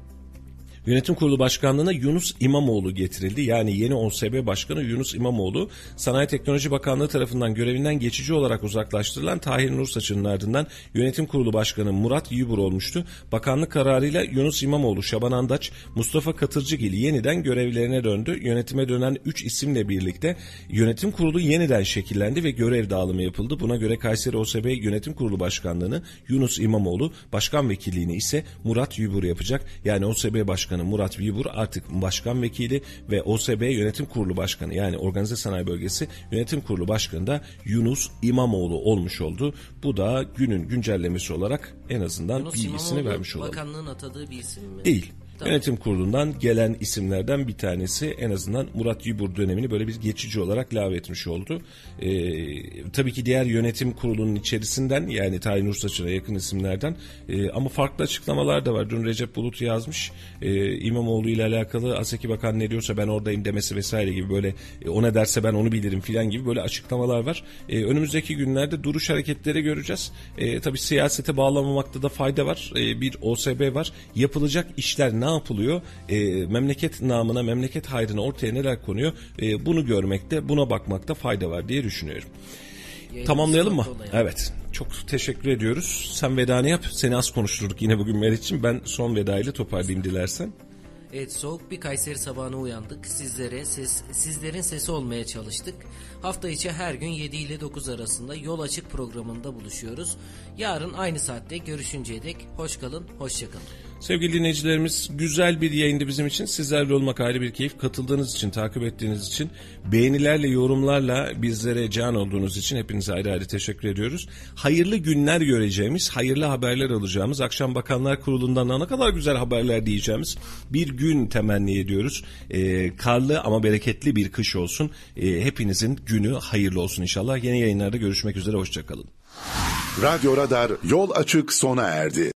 Yönetim Kurulu Başkanlığı'na Yunus İmamoğlu getirildi. Yani yeni OSB Başkanı Yunus İmamoğlu Sanayi Teknoloji Bakanlığı tarafından görevinden geçici olarak uzaklaştırılan Tahir Nursaç'ın ardından Yönetim Kurulu Başkanı Murat Yübur olmuştu. Bakanlık kararıyla Yunus İmamoğlu, Şaban Andaç, Mustafa Katırcıgil yeniden görevlerine döndü. Yönetime dönen 3 isimle birlikte yönetim kurulu yeniden şekillendi ve görev dağılımı yapıldı. Buna göre Kayseri OSB Yönetim Kurulu Başkanlığı'nı Yunus İmamoğlu, başkan vekilliğini ise Murat Yübur yapacak. Yani OSB Başkanı Başkanı Murat Vibur artık başkan vekili ve OSB Yönetim Kurulu Başkanı yani Organize Sanayi Bölgesi Yönetim Kurulu Başkanı da Yunus İmamoğlu olmuş oldu. Bu da günün güncellemesi olarak en azından Yunus bilgisini İmamoğlu, vermiş olalım. Bakanlığın atadığı bir isim mi? Değil. Yönetim kurulundan gelen isimlerden bir tanesi en azından Murat Yübur dönemini böyle bir geçici olarak lave etmiş oldu. Ee, tabii ki diğer yönetim kurulunun içerisinden yani Tayin Ursaç'ına yakın isimlerden e, ama farklı açıklamalar da var. Dün Recep Bulut yazmış e, İmamoğlu ile alakalı Aseki Bakan ne diyorsa ben oradayım demesi vesaire gibi böyle e, o derse ben onu bilirim filan gibi böyle açıklamalar var. E, önümüzdeki günlerde duruş hareketleri göreceğiz. E, tabii siyasete bağlamamakta da fayda var. E, bir OSB var. Yapılacak işler ne yapılıyor? E, memleket namına, memleket hayrına ortaya neler konuyor? E, bunu görmekte, buna bakmakta fayda var diye düşünüyorum. Yayınımız Tamamlayalım mı? Evet. Çok teşekkür ediyoruz. Sen vedanı yap. Seni az konuşturduk yine bugün Meriç'im. Ben son vedayla toparlayayım dilersen. Evet soğuk bir Kayseri sabahına uyandık. Sizlere ses, sizlerin sesi olmaya çalıştık. Hafta içi her gün 7 ile 9 arasında Yol Açık programında buluşuyoruz. Yarın aynı saatte görüşünceye dek hoş kalın, hoşça kalın. Sevgili dinleyicilerimiz güzel bir yayındı bizim için. Sizlerle olmak ayrı bir keyif. Katıldığınız için, takip ettiğiniz için, beğenilerle, yorumlarla bizlere can olduğunuz için hepinize ayrı ayrı teşekkür ediyoruz. Hayırlı günler göreceğimiz, hayırlı haberler alacağımız, akşam Bakanlar Kurulu'ndan da ne kadar güzel haberler diyeceğimiz bir gün temenni ediyoruz. Ee, karlı ama bereketli bir kış olsun. Ee, hepinizin günü hayırlı olsun inşallah. Yeni yayınlarda görüşmek üzere, hoşçakalın. Radyo Radar yol açık sona erdi.